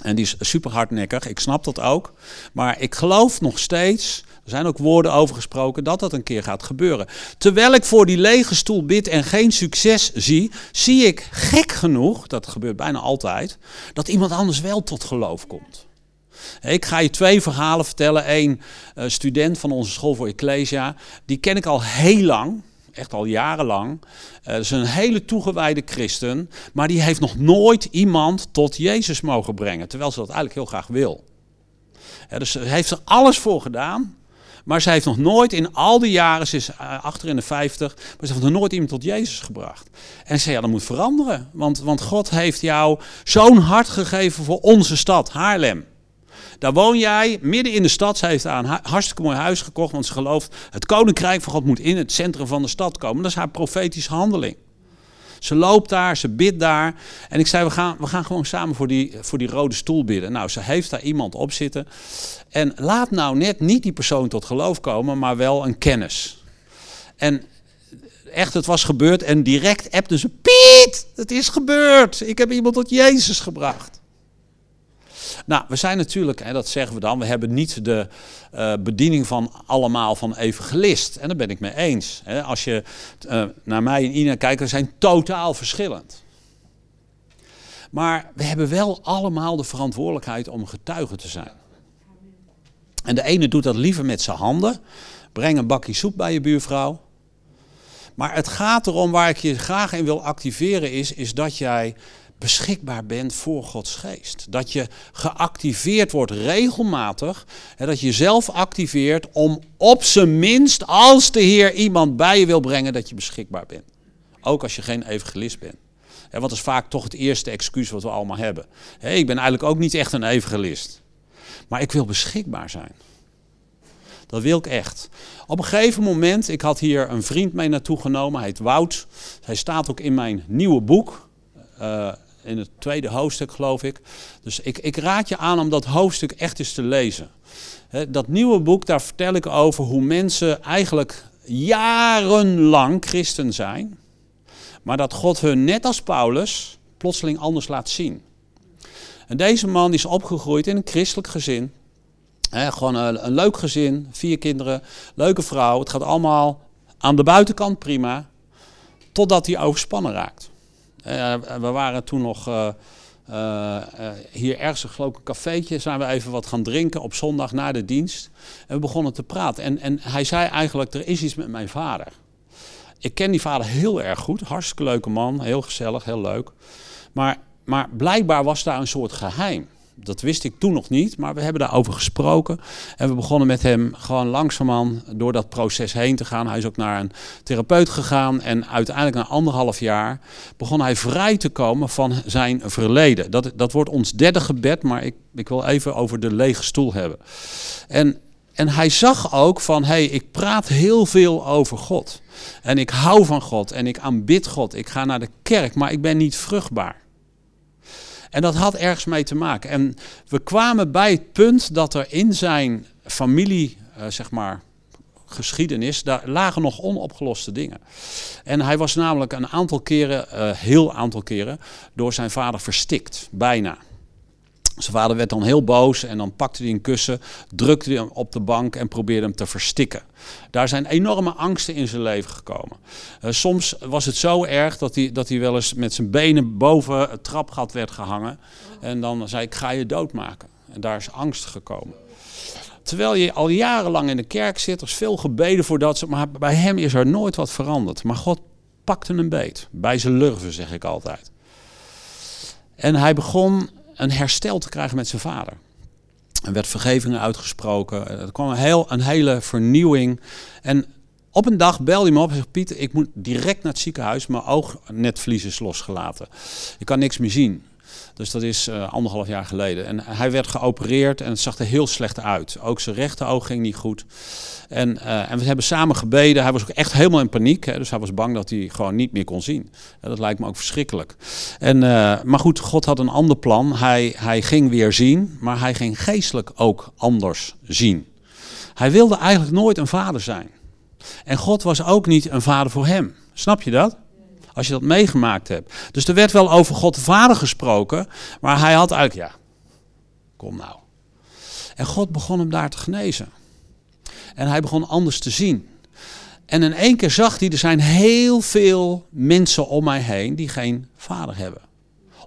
En die is super hardnekkig, ik snap dat ook. Maar ik geloof nog steeds, er zijn ook woorden over gesproken, dat dat een keer gaat gebeuren. Terwijl ik voor die lege stoel bid en geen succes zie, zie ik gek genoeg, dat gebeurt bijna altijd, dat iemand anders wel tot geloof komt. Ik ga je twee verhalen vertellen. Eén uh, student van onze school voor Ecclesia, die ken ik al heel lang, echt al jarenlang. Uh, is een hele toegewijde christen, maar die heeft nog nooit iemand tot Jezus mogen brengen, terwijl ze dat eigenlijk heel graag wil. Dus ze heeft er alles voor gedaan. Maar ze heeft nog nooit in al die jaren, ze is uh, achter in de 50, maar ze heeft nog nooit iemand tot Jezus gebracht. En ze zei, ja, dat moet veranderen. Want, want God heeft jou zo'n hart gegeven voor onze stad, Haarlem. Daar woon jij midden in de stad. Ze heeft daar een hartstikke mooi huis gekocht, want ze gelooft het koninkrijk van God moet in het centrum van de stad komen. Dat is haar profetische handeling. Ze loopt daar, ze bidt daar. En ik zei, we gaan, we gaan gewoon samen voor die, voor die rode stoel bidden. Nou, ze heeft daar iemand op zitten. En laat nou net niet die persoon tot geloof komen, maar wel een kennis. En echt, het was gebeurd. En direct appte ze, Piet, het is gebeurd. Ik heb iemand tot Jezus gebracht. Nou, we zijn natuurlijk, en dat zeggen we dan, we hebben niet de uh, bediening van allemaal van evangelist. En daar ben ik mee eens. Hè. Als je uh, naar mij en Ina kijkt, we zijn totaal verschillend. Maar we hebben wel allemaal de verantwoordelijkheid om getuige te zijn. En de ene doet dat liever met zijn handen. Breng een bakje soep bij je buurvrouw. Maar het gaat erom, waar ik je graag in wil activeren, is, is dat jij beschikbaar bent voor Gods geest. Dat je geactiveerd wordt regelmatig. En dat je jezelf activeert om op zijn minst, als de Heer iemand bij je wil brengen, dat je beschikbaar bent. Ook als je geen evangelist bent. want dat is vaak toch het eerste excuus wat we allemaal hebben. ik ben eigenlijk ook niet echt een evangelist. Maar ik wil beschikbaar zijn. Dat wil ik echt. Op een gegeven moment, ik had hier een vriend mee naartoe genomen, hij heet Wout. Hij staat ook in mijn nieuwe boek. Uh, in het tweede hoofdstuk, geloof ik. Dus ik, ik raad je aan om dat hoofdstuk echt eens te lezen. dat nieuwe boek, daar vertel ik over hoe mensen eigenlijk jarenlang christen zijn. Maar dat God hun, net als Paulus, plotseling anders laat zien. En deze man is opgegroeid in een christelijk gezin. gewoon een, een leuk gezin, vier kinderen, leuke vrouw. Het gaat allemaal aan de buitenkant prima. Totdat hij overspannen raakt. Uh, we waren toen nog uh, uh, hier ergens, geloof een cafeetje. Zijn we even wat gaan drinken op zondag na de dienst. En we begonnen te praten. En, en hij zei eigenlijk, er is iets met mijn vader. Ik ken die vader heel erg goed. Hartstikke leuke man. Heel gezellig, heel leuk. Maar, maar blijkbaar was daar een soort geheim. Dat wist ik toen nog niet, maar we hebben daarover gesproken. En we begonnen met hem gewoon langzaamaan door dat proces heen te gaan. Hij is ook naar een therapeut gegaan. En uiteindelijk na anderhalf jaar begon hij vrij te komen van zijn verleden. Dat, dat wordt ons derde gebed, maar ik, ik wil even over de lege stoel hebben. En, en hij zag ook van, hé, hey, ik praat heel veel over God. En ik hou van God en ik aanbid God. Ik ga naar de kerk, maar ik ben niet vruchtbaar. En dat had ergens mee te maken. En we kwamen bij het punt dat er in zijn familie, uh, zeg maar, geschiedenis, daar lagen nog onopgeloste dingen. En hij was namelijk een aantal keren, uh, heel aantal keren, door zijn vader verstikt, bijna. Zijn vader werd dan heel boos en dan pakte hij een kussen, drukte hem op de bank en probeerde hem te verstikken. Daar zijn enorme angsten in zijn leven gekomen. Uh, soms was het zo erg dat hij, dat hij wel eens met zijn benen boven het trapgat werd gehangen. En dan zei ik, ga je doodmaken. En daar is angst gekomen. Terwijl je al jarenlang in de kerk zit, er is veel gebeden voor dat, maar bij hem is er nooit wat veranderd. Maar God pakte een beet, bij zijn lurven zeg ik altijd. En hij begon een herstel te krijgen met zijn vader. Er werd vergeving uitgesproken. Er kwam een, heel, een hele vernieuwing. En op een dag belde hij me op en zei: Pieter, ik moet direct naar het ziekenhuis. Mijn oognetvlies is losgelaten. Ik kan niks meer zien. Dus dat is uh, anderhalf jaar geleden. En hij werd geopereerd en het zag er heel slecht uit. Ook zijn rechteroog ging niet goed. En, uh, en we hebben samen gebeden. Hij was ook echt helemaal in paniek. Hè, dus hij was bang dat hij gewoon niet meer kon zien. Dat lijkt me ook verschrikkelijk. En, uh, maar goed, God had een ander plan. Hij, hij ging weer zien, maar hij ging geestelijk ook anders zien. Hij wilde eigenlijk nooit een vader zijn. En God was ook niet een vader voor hem. Snap je dat? Als je dat meegemaakt hebt. Dus er werd wel over God de Vader gesproken. Maar hij had eigenlijk, ja, kom nou. En God begon hem daar te genezen. En hij begon anders te zien. En in één keer zag hij, er zijn heel veel mensen om mij heen die geen vader hebben.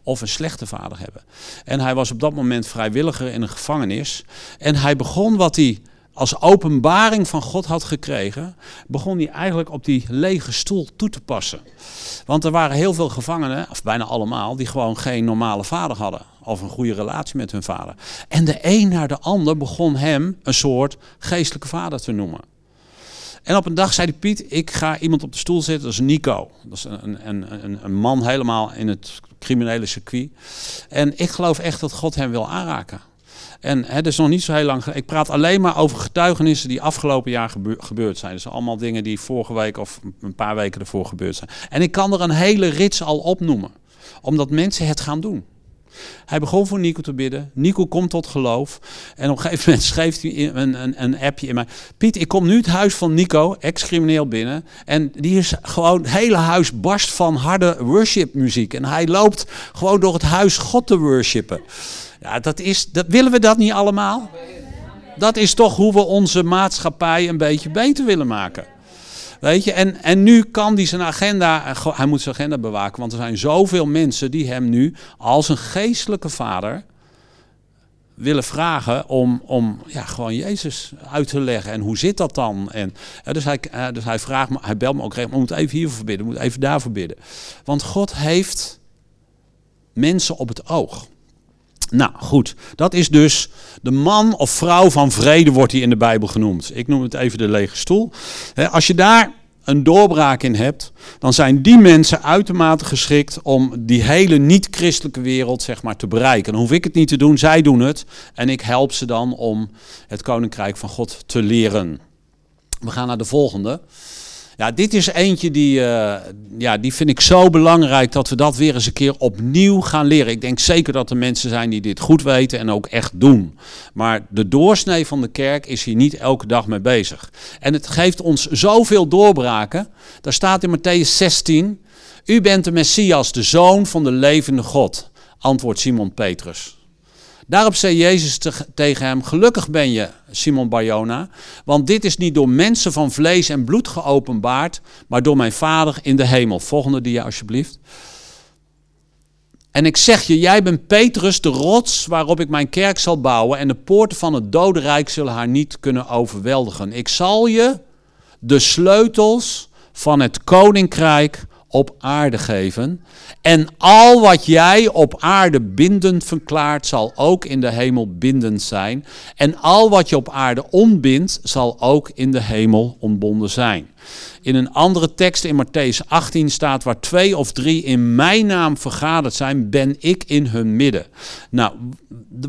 Of een slechte vader hebben. En hij was op dat moment vrijwilliger in een gevangenis. En hij begon wat hij als openbaring van God had gekregen, begon hij eigenlijk op die lege stoel toe te passen. Want er waren heel veel gevangenen, of bijna allemaal, die gewoon geen normale vader hadden. Of een goede relatie met hun vader. En de een naar de ander begon hem een soort geestelijke vader te noemen. En op een dag zei hij, Piet, ik ga iemand op de stoel zetten, dat is Nico. Dat is een, een, een man helemaal in het criminele circuit. En ik geloof echt dat God hem wil aanraken. En het is nog niet zo heel lang Ik praat alleen maar over getuigenissen die afgelopen jaar gebeurd zijn. Dus allemaal dingen die vorige week of een paar weken ervoor gebeurd zijn. En ik kan er een hele rits al opnoemen. Omdat mensen het gaan doen. Hij begon voor Nico te bidden. Nico komt tot geloof. En op een gegeven moment schreef hij een, een, een appje in mij. Piet, ik kom nu het huis van Nico, ex-crimineel, binnen. En die is gewoon, het hele huis barst van harde worshipmuziek. En hij loopt gewoon door het huis God te worshipen. Ja, dat is, dat, willen we dat niet allemaal? Dat is toch hoe we onze maatschappij een beetje beter willen maken. Weet je, en, en nu kan hij zijn agenda, hij moet zijn agenda bewaken, want er zijn zoveel mensen die hem nu als een geestelijke vader willen vragen om, om ja, gewoon Jezus uit te leggen. En hoe zit dat dan? En, dus, hij, dus hij vraagt me, hij belt me ook we moeten even hiervoor bidden, we moeten even daarvoor bidden. Want God heeft mensen op het oog. Nou goed, dat is dus de man of vrouw van vrede wordt hij in de Bijbel genoemd. Ik noem het even de lege stoel. Als je daar een doorbraak in hebt, dan zijn die mensen uitermate geschikt om die hele niet-christelijke wereld zeg maar, te bereiken. Dan hoef ik het niet te doen, zij doen het. En ik help ze dan om het koninkrijk van God te leren. We gaan naar de volgende. Ja, dit is eentje die, uh, ja, die vind ik zo belangrijk dat we dat weer eens een keer opnieuw gaan leren. Ik denk zeker dat er mensen zijn die dit goed weten en ook echt doen. Maar de doorsnee van de kerk is hier niet elke dag mee bezig. En het geeft ons zoveel doorbraken. Daar staat in Matthäus 16: U bent de Messias, de zoon van de levende God. Antwoordt Simon Petrus. Daarop zei Jezus tegen hem: Gelukkig ben je, Simon Barjona, want dit is niet door mensen van vlees en bloed geopenbaard, maar door mijn Vader in de hemel. Volgende dia, alsjeblieft. En ik zeg je, jij bent Petrus, de rots waarop ik mijn kerk zal bouwen, en de poorten van het dodenrijk zullen haar niet kunnen overweldigen. Ik zal je de sleutels van het koninkrijk op aarde geven. En al wat jij op aarde bindend verklaart, zal ook in de hemel bindend zijn. En al wat je op aarde ontbindt, zal ook in de hemel ontbonden zijn. In een andere tekst in Matthäus 18 staat: Waar twee of drie in mijn naam vergaderd zijn, ben ik in hun midden. Nou,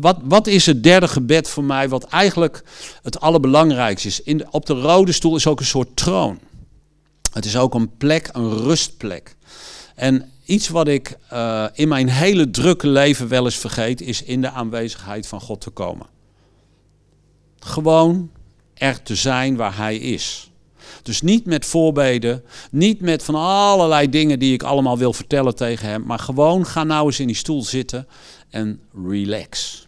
wat, wat is het derde gebed voor mij, wat eigenlijk het allerbelangrijkste is? In op de rode stoel is ook een soort troon. Het is ook een plek, een rustplek. En iets wat ik uh, in mijn hele drukke leven wel eens vergeet, is in de aanwezigheid van God te komen. Gewoon er te zijn waar Hij is. Dus niet met voorbeden, niet met van allerlei dingen die ik allemaal wil vertellen tegen Hem, maar gewoon ga nou eens in die stoel zitten en relax.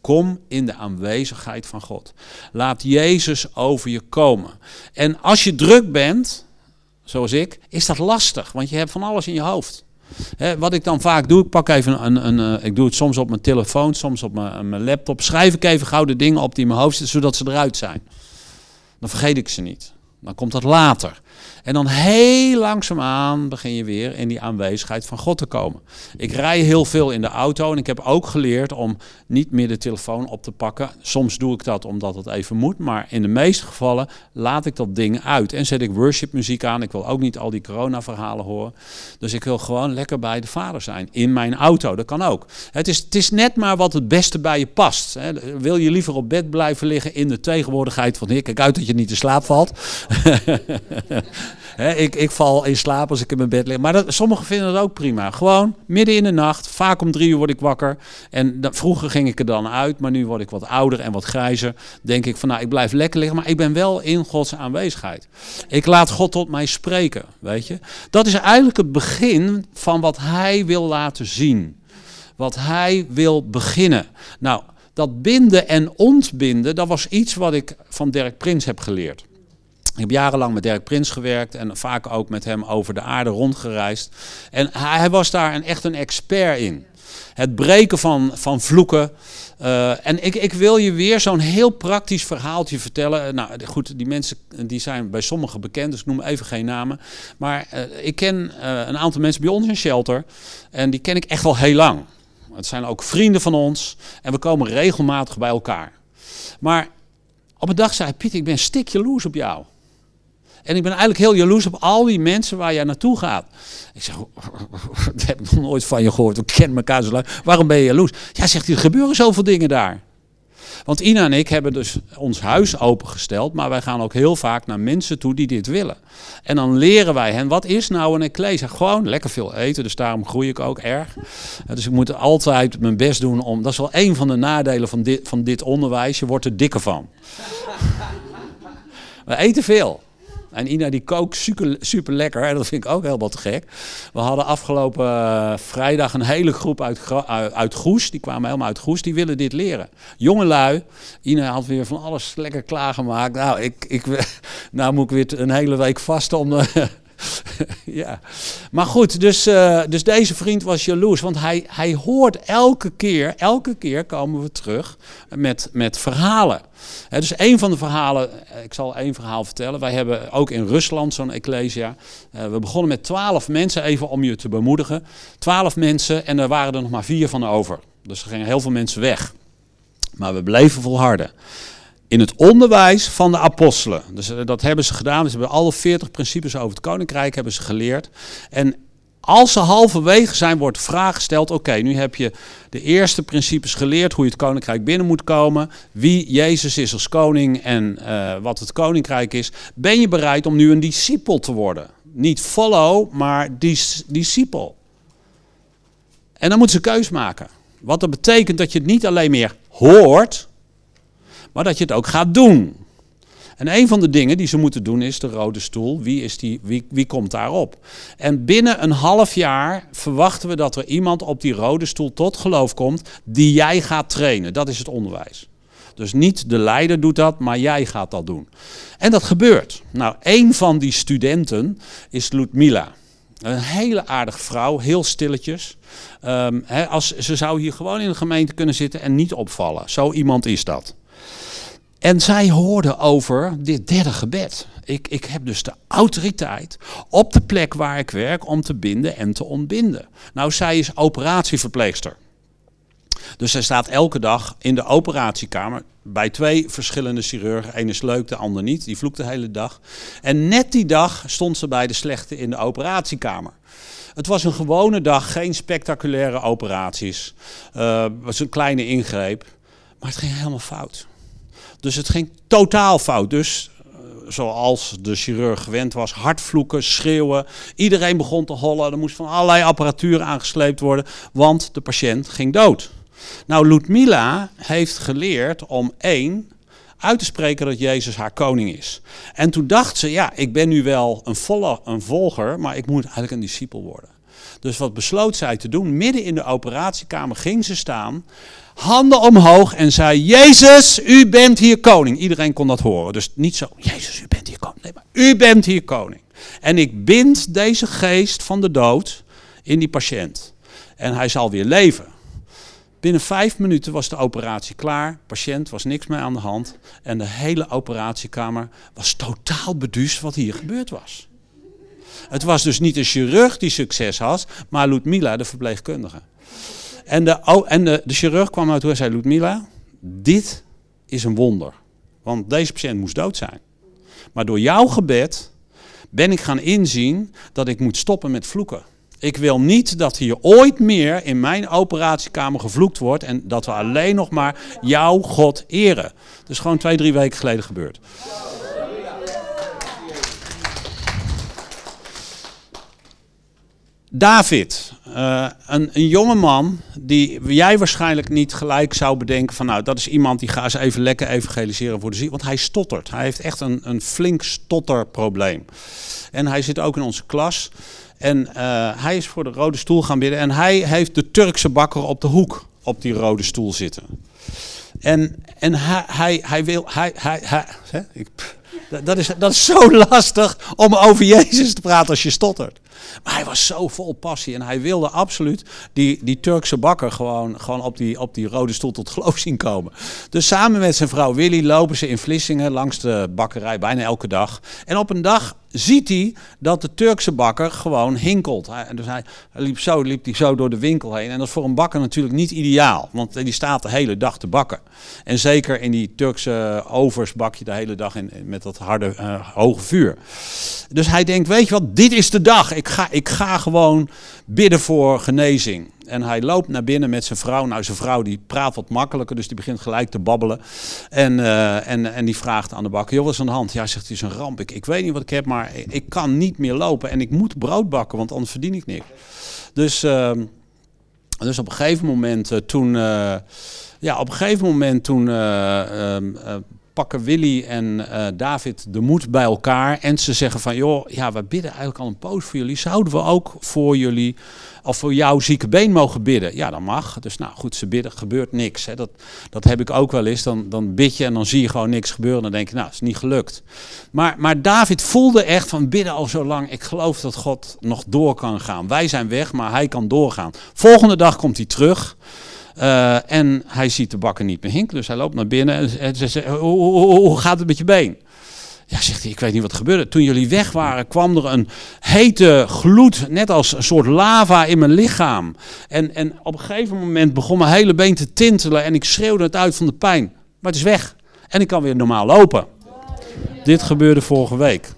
Kom in de aanwezigheid van God. Laat Jezus over je komen. En als je druk bent, zoals ik, is dat lastig, want je hebt van alles in je hoofd. wat ik dan vaak doe, ik pak even een, een, eh, ik doe het soms op mijn telefoon, soms op mijn, mijn laptop, schrijf ik even gouden dingen op die in mijn hoofd zitten, zodat ze eruit zijn. Dan vergeet ik ze niet. Dan komt dat later. En dan heel langzaamaan begin je weer in die aanwezigheid van God te komen. Ik rij heel veel in de auto en ik heb ook geleerd om niet meer de telefoon op te pakken. Soms doe ik dat omdat het even moet, maar in de meeste gevallen laat ik dat ding uit. En zet ik worshipmuziek aan. Ik wil ook niet al die corona-verhalen horen. Dus ik wil gewoon lekker bij de vader zijn. In mijn auto, dat kan ook. Het is, het is net maar wat het beste bij je past. Wil je liever op bed blijven liggen in de tegenwoordigheid van Heer? Kijk uit dat je niet in slaap valt. [LAUGHS] ik, ik val in slaap als ik in mijn bed lig. Maar dat, sommigen vinden dat ook prima. Gewoon midden in de nacht, vaak om drie uur word ik wakker. En vroeger ging ik er dan uit, maar nu word ik wat ouder en wat grijzer. Denk ik van nou, ik blijf lekker liggen, maar ik ben wel in Gods aanwezigheid. Ik laat God tot mij spreken, weet je. Dat is eigenlijk het begin van wat Hij wil laten zien. Wat Hij wil beginnen. Nou, dat binden en ontbinden, dat was iets wat ik van Dirk Prins heb geleerd. Ik heb jarenlang met Dirk Prins gewerkt en vaak ook met hem over de aarde rondgereisd. En hij, was daar een, echt een expert in. Het breken van, van vloeken. Uh, en ik, ik wil je weer zo'n heel praktisch verhaaltje vertellen. Nou goed, die mensen die zijn bij sommigen bekend, dus ik noem even geen namen. Maar uh, ik ken een aantal mensen bij ons in Shelter. En die ken ik echt al heel lang. Het zijn ook vrienden van ons. En we komen regelmatig bij elkaar. Maar op een dag zei Piet, ik ben stik jaloers op jou. En ik ben eigenlijk heel jaloers op al die mensen waar jij naartoe gaat. Ik zeg, [LAUGHS] dat heb ik nog nooit van je gehoord. We kennen elkaar zo lang. Waarom ben je jaloers? Ja, zegt hij, er gebeuren zoveel dingen daar. Want Ina en ik hebben dus ons huis opengesteld, maar wij gaan ook heel vaak naar mensen toe die dit willen. En dan leren wij hen, wat is nou een ecclesia? Gewoon lekker veel eten, dus daarom groei ik ook erg. Dus ik moet altijd mijn best doen om, dat is wel een van de nadelen van dit, van dit onderwijs, je wordt er dikker van. [LAUGHS] We eten veel. En Ina die kookt super, lekker. En dat vind ik ook helemaal te gek. We hadden afgelopen eh, vrijdag een hele groep uit, uit Goes. Die kwamen helemaal uit Goes. Die willen dit leren. Jonge lui. Ina had weer van alles lekker klaargemaakt. Nou, ik, ik, [LAUGHS] nou moet ik weer een hele week vasten om... [LAUGHS] [LAUGHS] ja. Maar goed, dus, uh, dus deze vriend was jaloers. Want hij, hij hoort elke keer, elke keer komen we terug met, met verhalen. Dus een van de verhalen, eh, ik zal één verhaal vertellen. Wij hebben ook in Rusland zo'n ecclesia. Uh, we begonnen met twaalf mensen, even om je te bemoedigen. Twaalf mensen en er waren er nog maar vier van over. Dus er gingen heel veel mensen weg. Maar we bleven volharden in het onderwijs van de apostelen. Dus eh, dat hebben ze gedaan. Ze hebben alle 40 principes over het koninkrijk hebben ze geleerd. En als ze halverwege zijn, wordt de vraag gesteld: oké, nu heb je de eerste principes geleerd, hoe je het koninkrijk binnen moet komen, wie Jezus is als koning en uh, wat het koninkrijk is. Ben je bereid om nu een discipel te worden? Niet follow, maar dis discipel. En dan moeten ze keus maken. Wat dat betekent dat je het niet alleen meer hoort, maar dat je het ook gaat doen. En een van de dingen die ze moeten doen is de rode stoel. Wie, is die, wie, wie komt daarop? En binnen een half jaar verwachten we dat er iemand op die rode stoel tot geloof komt die jij gaat trainen. Dat is het onderwijs. Dus niet de leider doet dat, maar jij gaat dat doen. En dat gebeurt. Nou, een van die studenten is Ludmila. Een hele aardige vrouw, heel stilletjes. Um, als, ze zou hier gewoon in de gemeente kunnen zitten en niet opvallen. Zo iemand is dat. En zij hoorde over dit derde gebed. Ik, ik heb dus de autoriteit op de plek waar ik werk om te binden en te ontbinden. Nou, zij is operatieverpleegster. Dus zij staat elke dag in de operatiekamer bij twee verschillende chirurgen. Eén is leuk, de ander niet. Die vloekt de hele dag. En net die dag stond ze bij de slechte in de operatiekamer. Het was een gewone dag, geen spectaculaire operaties. Uh, het was een kleine ingreep. Maar het ging helemaal fout. Dus het ging totaal fout. Dus eh, zoals de chirurg gewend was, hardvloeken, schreeuwen. Iedereen begon te hollen. Er moest van allerlei apparatuur aangesleept worden, want de patiënt ging dood. Nou, Ludmila heeft geleerd om één uit te spreken dat Jezus haar koning is. En toen dacht ze, ja, ik ben nu wel een, volle, een volger, maar ik moet eigenlijk een discipel worden. Dus wat besloot zij te doen? Midden in de operatiekamer ging ze staan handen omhoog en zei: Jezus, u bent hier koning. Iedereen kon dat horen. Dus niet zo: Jezus, u bent hier koning. Nee, maar u bent hier koning. En ik bind deze geest van de dood in die patiënt. En hij zal weer leven. Binnen vijf minuten was de operatie klaar. Patiënt was niks meer aan de hand. En de hele operatiekamer was totaal beduusd wat hier gebeurd was. Het was dus niet een chirurg die succes had, maar Ludmila, de verpleegkundige. En de, en de, chirurg kwam uit en zei: Ludmila, dit is een wonder. Want deze patiënt moest dood zijn. Maar door jouw gebed ben ik gaan inzien dat ik moet stoppen met vloeken. Ik wil niet dat hier ooit meer in mijn operatiekamer gevloekt wordt en dat we alleen nog maar jouw God eren. Dat is gewoon twee, drie weken geleden gebeurd. David, uh, een, een jonge man die jij waarschijnlijk niet gelijk zou bedenken van nou dat is iemand die gaat eens even lekker evangeliseren voor de ziel. Want hij stottert. Hij heeft echt een, een flink stotterprobleem. En hij zit ook in onze klas. En uh, hij is voor de rode stoel gaan bidden. En hij heeft de Turkse bakker op de hoek op die rode stoel zitten. En, en hij, hij, wil. Hij, hij, hè? Dat, is, dat is zo [LAUGHS] lastig om over Jezus te praten als je stottert. Maar hij was zo vol passie en hij wilde absoluut die, die Turkse bakker gewoon, gewoon op, die, op die rode stoel tot geloof zien komen. Dus samen met zijn vrouw Willy lopen ze in Vlissingen langs de bakkerij bijna elke dag. En op een dag ziet hij dat de Turkse bakker gewoon hinkelt. Hij, dus hij, liep, zo, liep hij zo door de winkel heen. En dat is voor een bakker natuurlijk niet ideaal, want die staat de hele dag te bakken. En zeker in die Turkse overs bak je de hele dag in, met dat harde, uh, hoge vuur. Dus hij denkt, weet je wat, dit is de dag. Ik ga, ik ga gewoon bidden voor genezing. En hij loopt naar binnen met zijn vrouw. Nou, zijn vrouw die praat wat makkelijker, dus die begint gelijk te babbelen. En, uh, en, en die vraagt aan de bakker, joh, wat is aan de hand? Ja, zegt hij, is een ramp. Ik, ik weet niet wat ik heb, maar ik kan niet meer lopen. En ik moet brood bakken, want anders verdien ik niks. Dus, uh, dus op een gegeven moment uh, toen... ja, op een gegeven moment toen ehm, pakken Willy en uh, David de moed bij elkaar. En ze zeggen van, joh, ja, we bidden eigenlijk al een poos voor jullie. Zouden we ook voor jullie, of voor jouw zieke been mogen bidden? Ja, dat mag. Dus nou goed, ze bidden, gebeurt niks. Hè. Dat, dat heb ik ook wel eens. Dan, dan bid je en dan zie je gewoon niks gebeuren. Dan denk je, nou, is niet gelukt. Maar, maar David voelde echt van, bidden al zo lang. Ik geloof dat God nog door kan gaan. Wij zijn weg, maar hij kan doorgaan. Volgende dag komt hij terug. Uh, en hij ziet de bakker niet meer hinken, dus hij loopt naar binnen en ze zegt, hoe, gaat het met je been? Ja, zegt hij, ik weet niet wat gebeurde. Toen jullie weg waren, kwam er een hete gloed, net als een soort lava in mijn lichaam. En, en op een gegeven moment begon mijn hele been te tintelen en ik schreeuwde het uit van de pijn. Maar het is weg en ik kan weer normaal lopen. Dit gebeurde vorige week.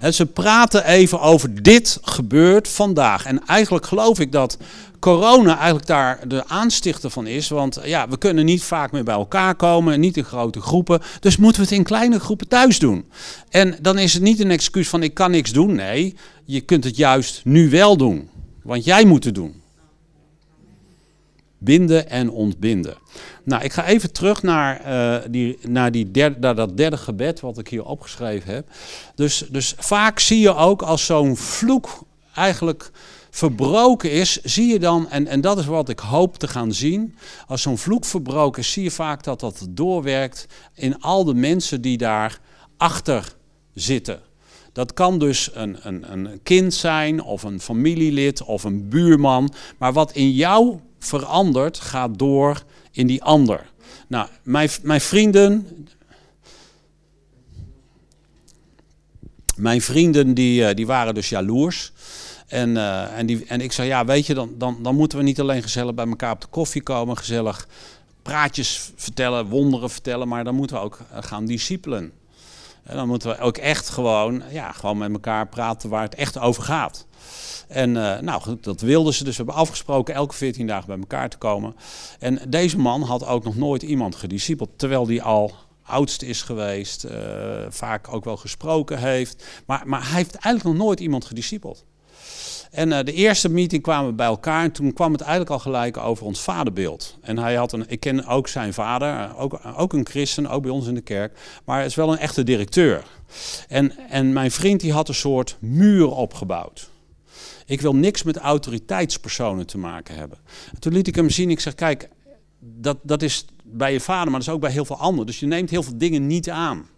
En ze praten even over dit gebeurt vandaag. En eigenlijk geloof ik dat corona eigenlijk daar de aanstichter van is. Want ja, we kunnen niet vaak meer bij elkaar komen, niet in grote groepen. Dus moeten we het in kleine groepen thuis doen. En dan is het niet een excuus van ik kan niks doen. Nee, je kunt het juist nu wel doen. Want jij moet het doen. Binden en ontbinden. Nou, ik ga even terug naar, uh, die, naar, die derde, naar dat derde gebed wat ik hier opgeschreven heb. Dus, dus vaak zie je ook als zo'n vloek eigenlijk verbroken is, zie je dan, en, en dat is wat ik hoop te gaan zien, als zo'n vloek verbroken is, zie je vaak dat dat doorwerkt in al de mensen die daar achter zitten. Dat kan dus een, een, een kind zijn, of een familielid, of een buurman, maar wat in jou verandert, gaat door in die ander. Nou, mijn, mijn vrienden, mijn vrienden die, eh, die waren dus jaloers. En, uh, en, die, en ik zei, ja, weet je, dan, dan, dan moeten we niet alleen gezellig bij elkaar op de koffie komen, gezellig praatjes vertellen, wonderen vertellen, maar dan moeten we ook eh, gaan discipelen. En dan moeten we ook echt gewoon, ja, gewoon met elkaar praten waar het echt over gaat. En uh, nou dat wilden ze. Dus we hebben afgesproken elke 14 dagen bij elkaar te komen. En deze man had ook nog nooit iemand gediscipeld, terwijl die al oudst is geweest, vaak ook wel gesproken heeft. Maar, maar hij heeft eigenlijk nog nooit iemand gediscipeld. En uh, de eerste meeting kwamen we bij elkaar en toen kwam het eigenlijk al gelijk over ons vaderbeeld. En hij had een, ik ken ook zijn vader, eh, ook, ook een christen, ook bij ons in de kerk, maar hij is wel een echte directeur. En, en mijn vriend die had een soort muur opgebouwd. Ik wil niks met autoriteitspersonen te maken hebben. En toen liet ik hem zien, ik zeg, kijk, dat, dat is bij je vader, maar dat is ook bij heel veel anderen. Dus je neemt heel veel dingen niet aan.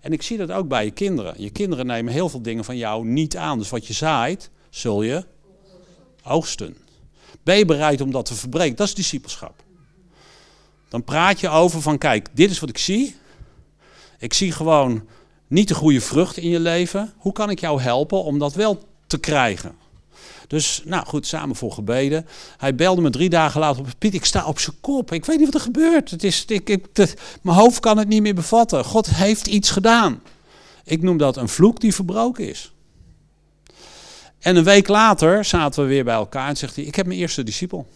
En ik zie dat ook bij je kinderen. Je kinderen nemen heel veel dingen van jou niet aan. Dus wat je zaait, zul je oogsten. Ben je bereid om dat te verbreken? Dat is discipelschap. Dan praat je over van, kijk, dit is wat ik zie. Ik zie gewoon niet de goede vrucht in je leven. Hoe kan ik jou helpen om dat wel te krijgen? Dus, nou goed, samen voor gebeden. Hij belde me drie dagen later op. Piet, ik sta op zijn kop. Ik weet niet wat er gebeurt. Het is, ik, ik, mijn hoofd kan het niet meer bevatten. God heeft iets gedaan. Ik noem dat een vloek die verbroken is. En een week later zaten we weer bij elkaar en zegt hij: Ik heb mijn eerste discipel.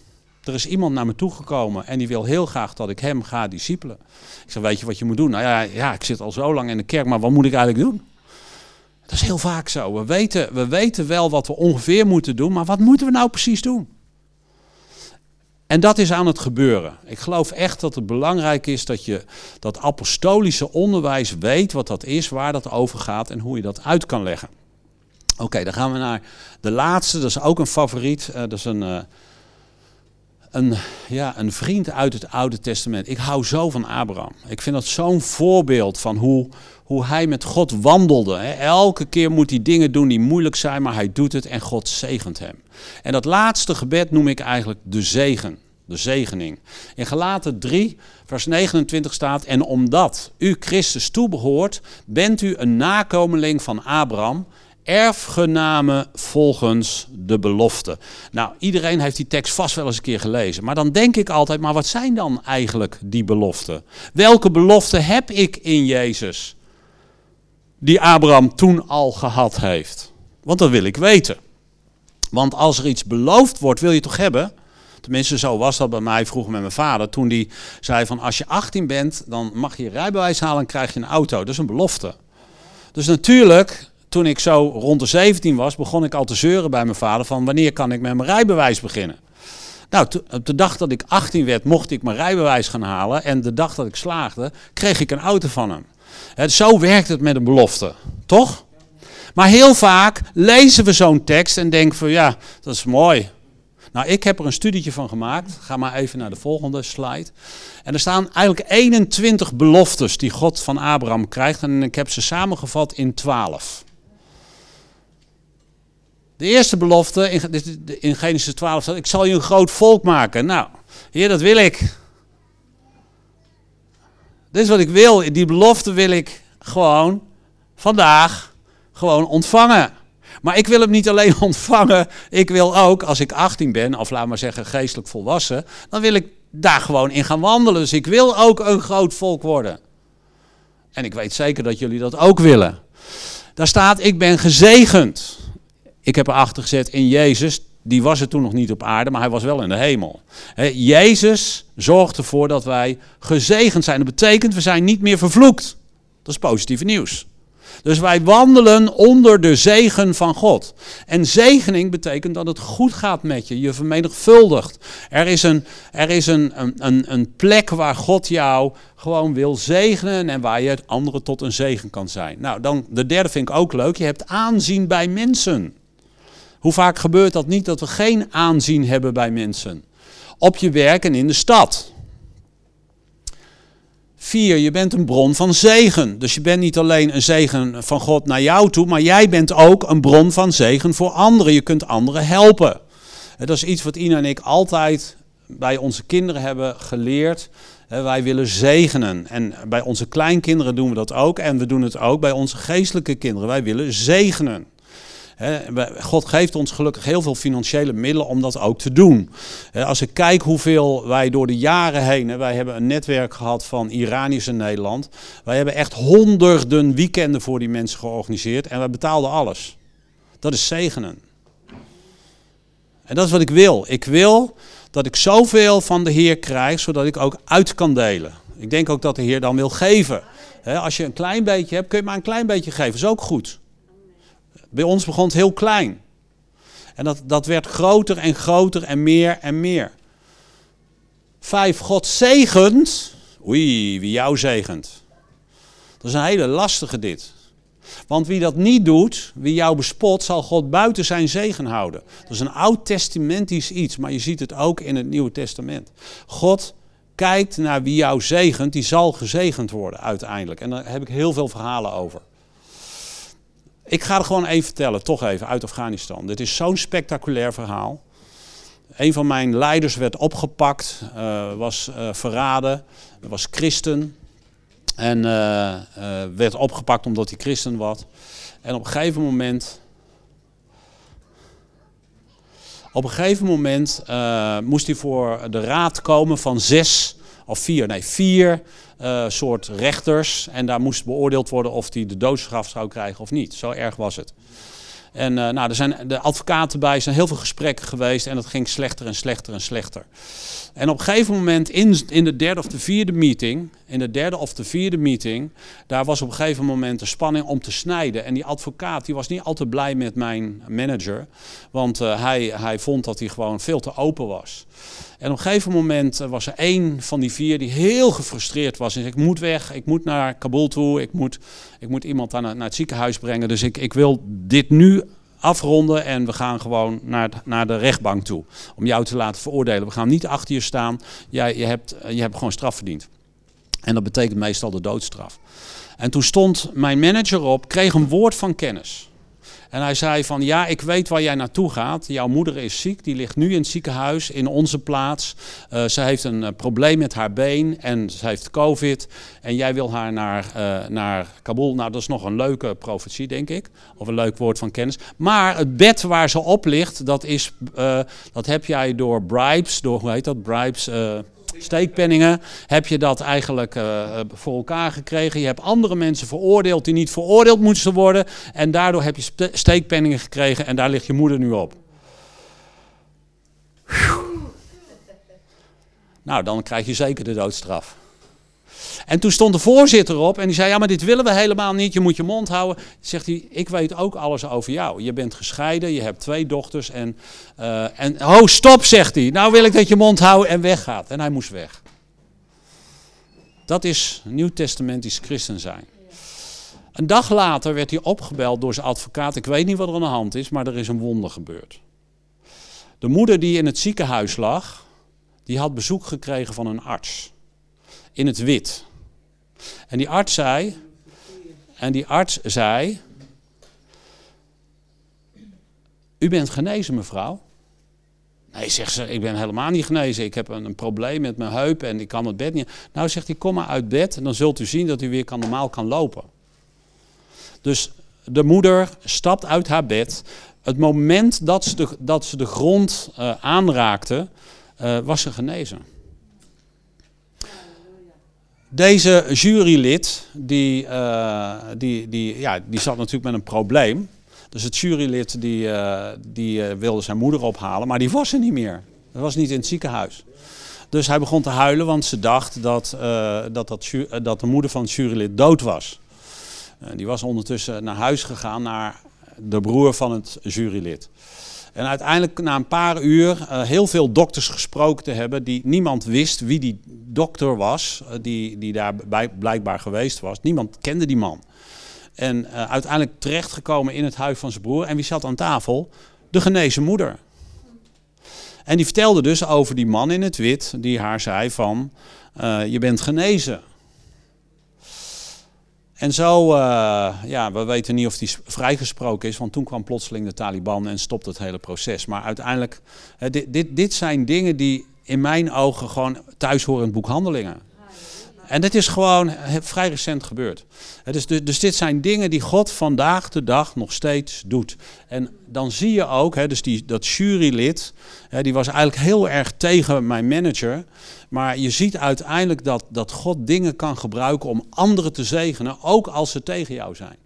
Er is iemand naar me toegekomen en die wil heel graag dat ik hem ga discipelen. Ik zeg: Weet je wat je moet doen? Nou ja, ja, ik zit al zo lang in de kerk, maar wat moet ik eigenlijk doen? Dat is heel vaak zo. We weten, we weten wel wat we ongeveer moeten doen, maar wat moeten we nou precies doen? En dat is aan het gebeuren. Ik geloof echt dat het belangrijk is dat je dat apostolische onderwijs weet wat dat is, waar dat over gaat en hoe je dat uit kan leggen. Oké, dan gaan we naar de laatste. Dat is ook een favoriet. Uh, dat is een, uh, een, ja, een vriend uit het Oude Testament. Ik hou zo van Abraham. Ik vind dat zo'n voorbeeld van hoe, hoe hij met God wandelde. Hè. Elke keer moet hij dingen doen die moeilijk zijn, maar hij doet het en God zegent hem. En dat laatste gebed noem ik eigenlijk de zegen. De zegening. In Galaten 3, vers 29 staat: En omdat u Christus toebehoort, bent u een nakomeling van Abraham erfgename volgens de belofte. Nou, iedereen heeft die tekst vast wel eens een keer gelezen. Maar dan denk ik altijd, maar wat zijn dan eigenlijk die beloften? Welke belofte heb ik in Jezus? Die Abraham toen al gehad heeft. Want dat wil ik weten. Want als er iets beloofd wordt, wil je toch hebben? Tenminste, zo was dat bij mij vroeger met mijn vader. Toen die zei van als je 18 bent, dan mag je je rijbewijs halen en krijg je een auto. Dat is een belofte. Dus natuurlijk toen ik zo rond de 17 was, begon ik al te zeuren bij mijn vader van wanneer kan ik met mijn rijbewijs beginnen. Nou, de dag dat ik 18 werd, mocht ik mijn rijbewijs gaan halen. En de dag dat ik slaagde, kreeg ik een auto van hem. zo werkt het met een belofte, toch? Maar heel vaak lezen we zo'n tekst en denken van ja, dat is mooi. Nou, ik heb er een studietje van gemaakt. Ga maar even naar de volgende slide. En er staan eigenlijk 21 beloftes die God van Abraham krijgt. En ik heb ze samengevat in 12. De eerste belofte in, Genesis 12 staat: Ik zal je een groot volk maken. Nou, Heer, dat wil ik. Dit is wat ik wil. Die belofte wil ik gewoon vandaag gewoon ontvangen. Maar ik wil hem niet alleen [LAUGHS] ontvangen. Ik wil ook, als ik 18 ben, of laat maar zeggen geestelijk volwassen, dan wil ik daar gewoon in gaan wandelen. Dus ik wil ook een groot volk worden. En ik weet zeker dat jullie dat ook willen. Daar staat: Ik ben gezegend. Ik heb erachter gezet in Jezus. Die was er toen nog niet op aarde, maar hij was wel in de hemel. Jezus zorgt ervoor dat wij gezegend zijn. Dat betekent, we zijn niet meer vervloekt. Dat is positief nieuws. Dus wij wandelen onder de zegen van God. En zegening betekent dat het goed gaat met je, je vermenigvuldigt. Er is een, er is een, een, een plek waar God jou gewoon wil zegenen en waar je het anderen tot een zegen kan zijn. Nou, dan de derde vind ik ook leuk. Je hebt aanzien bij mensen. Hoe vaak gebeurt dat niet dat we geen aanzien hebben bij mensen? Op je werk en in de stad. Vier, je bent een bron van zegen. Dus je bent niet alleen een zegen van God naar jou toe, maar jij bent ook een bron van zegen voor anderen. Je kunt anderen helpen. Dat is iets wat Ina en ik altijd bij onze kinderen hebben geleerd. Wij willen zegenen. En bij onze kleinkinderen doen we dat ook. En we doen het ook bij onze geestelijke kinderen. Wij willen zegenen. God geeft ons gelukkig heel veel financiële middelen om dat ook te doen. Als ik kijk hoeveel wij door de jaren heen, wij hebben een netwerk gehad van Iraniërs in Nederland. Wij hebben echt honderden weekenden voor die mensen georganiseerd en wij betaalden alles. Dat is zegenen. En dat is wat ik wil. Ik wil dat ik zoveel van de Heer krijg, zodat ik ook uit kan delen. Ik denk ook dat de Heer dan wil geven. Als je een klein beetje hebt, kun je maar een klein beetje geven. Dat is ook goed. Bij ons begon het heel klein. En dat, dat werd groter en groter en meer en meer. Vijf, God zegent. Oei, wie jou zegent. Dat is een hele lastige dit. Want wie dat niet doet, wie jou bespot, zal God buiten zijn zegen houden. Dat is een oud-testamentisch iets, maar je ziet het ook in het Nieuwe Testament. God kijkt naar wie jou zegent, die zal gezegend worden uiteindelijk. En daar heb ik heel veel verhalen over. Ik ga het gewoon even vertellen, toch even, uit Afghanistan. Dit is zo'n spectaculair verhaal. Een van mijn leiders werd opgepakt, uh, was uh, verraden, was christen. En uh, werd opgepakt omdat hij christen was. En op een gegeven moment. Op een gegeven moment moest hij voor de raad komen van zes of vier, nee, vier soort rechters. En daar moest beoordeeld worden of hij de doodstraf zou krijgen of niet. Zo erg was het. En uh, nou, er zijn de advocaten bij, zijn heel veel gesprekken geweest en het ging slechter en slechter en slechter. En op een gegeven moment in, in de derde of de vierde meeting, in de derde of de vierde meeting, daar was op een gegeven moment de spanning om te snijden. En die advocaat die was niet altijd blij met mijn manager, want uh, hij, hij vond dat hij gewoon veel te open was. En op een gegeven moment eh, was er één van die vier die heel gefrustreerd was. En zei, ik moet weg, ik moet naar Kabul toe, ik moet, ik moet iemand naar, naar het ziekenhuis brengen. Dus ik, ik wil dit nu afronden en we gaan gewoon naar, naar de rechtbank toe. Om jou te laten veroordelen. We gaan niet achter je staan, Jij, je, hebt, je hebt gewoon straf verdiend. En dat betekent meestal de doodstraf. En toen stond mijn manager op, kreeg een woord van kennis. En hij zei van ja, ik weet waar jij naartoe gaat. Jouw moeder is ziek, die ligt nu in het ziekenhuis in onze plaats. Uh, ze heeft een uh, probleem met haar been en ze heeft covid. En jij wil haar naar, uh, naar Kabul. Nou, dat is nog een leuke profetie, denk ik. Of een leuk woord van kennis. Maar het bed waar ze op ligt, dat, is, dat heb jij door bribes, door hoe heet dat, bribes steekpenningen, heb je dat eigenlijk uh, voor elkaar gekregen. Je hebt andere mensen veroordeeld die niet veroordeeld moesten worden. En daardoor heb je steekpenningen gekregen en daar ligt je moeder nu op. Nou, dan krijg je zeker de doodstraf. En toen stond de voorzitter op en die zei: Ja, maar dit willen we helemaal niet. Je moet je mond houden. Zegt hij: Ik weet ook alles over jou. Je bent gescheiden, je hebt twee dochters. En, uh, en oh, stop, zegt hij. Nou wil ik dat je mond houdt en weggaat. En hij moest weg. Dat is nieuwtestamentisch christen zijn. Een dag later werd hij opgebeld door zijn advocaat. Ik weet niet wat er aan de hand is, maar er is een wonder gebeurd. De moeder die in het ziekenhuis lag, die had bezoek gekregen van een arts. In het wit. En die arts zei, en die arts zei, u bent genezen mevrouw. Nee, zegt ze, ik ben helemaal niet genezen. Ik heb een, een, probleem met mijn heup en ik kan het bed niet. Nou, zegt hij, kom maar uit bed en dan zult u zien dat u weer kan, normaal kan lopen. Dus de moeder stapt uit haar bed. Het moment dat ze de, dat ze de grond uh, aanraakte, uh, was ze genezen. Deze jurylid, die, uh, die, die, ja, die zat natuurlijk met een probleem. Dus het jurylid die, uh, die uh, wilde zijn moeder ophalen, maar die was er niet meer. Dat was niet in het ziekenhuis. Dus hij begon te huilen, want ze dacht dat, dat, dat, dat, de moeder van het jurylid dood was. die was ondertussen naar huis gegaan, naar de broer van het jurylid. En uiteindelijk na een paar uur uh, heel veel dokters gesproken te hebben die niemand wist wie die dokter was, uh, die, die daar blijkbaar geweest was. Niemand kende die man. En uh, uiteindelijk terechtgekomen in het huis van zijn broer. En wie zat aan tafel? De genezen moeder. En die vertelde dus over die man in het wit die haar zei van, je bent genezen. En zo, uh, ja, we weten niet of die vrijgesproken is, want toen kwam plotseling de Taliban en stopte het hele proces. Maar uiteindelijk, dit, dit, dit zijn dingen die in mijn ogen gewoon thuis horen in het boek Handelingen. En dit is gewoon vrij recent gebeurd. Dus, dus dit zijn dingen die God vandaag de dag nog steeds doet. En dan zie je ook, hè, dus die, dat jurylid, hè, die was eigenlijk heel erg tegen mijn manager. Maar je ziet uiteindelijk dat, dat God dingen kan gebruiken om anderen te zegenen, ook als ze tegen jou zijn.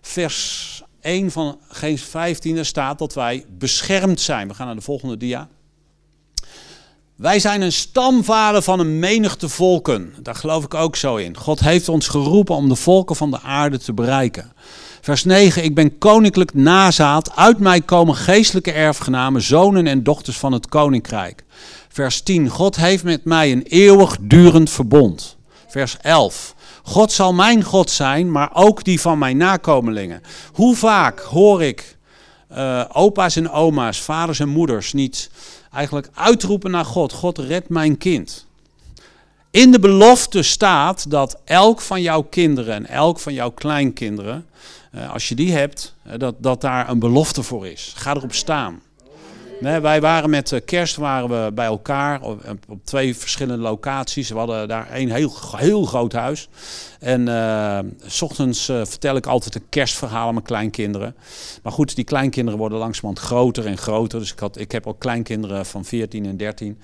Vers 1 van Genesis 15 staat dat wij beschermd zijn. We gaan naar de volgende dia. Wij zijn een stamvader van een menigte volken. Daar geloof ik ook zo in. God heeft ons geroepen om de volken van de aarde te bereiken. Vers 9. Ik ben koninklijk nazaad. Uit mij komen geestelijke erfgenamen, zonen en dochters van het koninkrijk. Vers 10. God heeft met mij een eeuwigdurend verbond. Vers 11. God zal mijn God zijn, maar ook die van mijn nakomelingen. Hoe vaak hoor ik uh, opa's en oma's, vaders en moeders niet eigenlijk uitroepen naar God: God, red mijn kind. In de belofte staat dat elk van jouw kinderen en elk van jouw kleinkinderen, uh, als je die hebt, uh, dat, dat daar een belofte voor is. Ga erop staan. Nee, wij waren met uh, kerst waren we bij elkaar op, twee verschillende locaties. We hadden daar een heel, heel groot huis. En uh, s ochtends uh, vertel ik altijd een kerstverhaal aan mijn kleinkinderen. Maar goed, die kleinkinderen worden langzamerhand groter en groter. Dus ik, had, ik heb ook kleinkinderen van 14 en 13.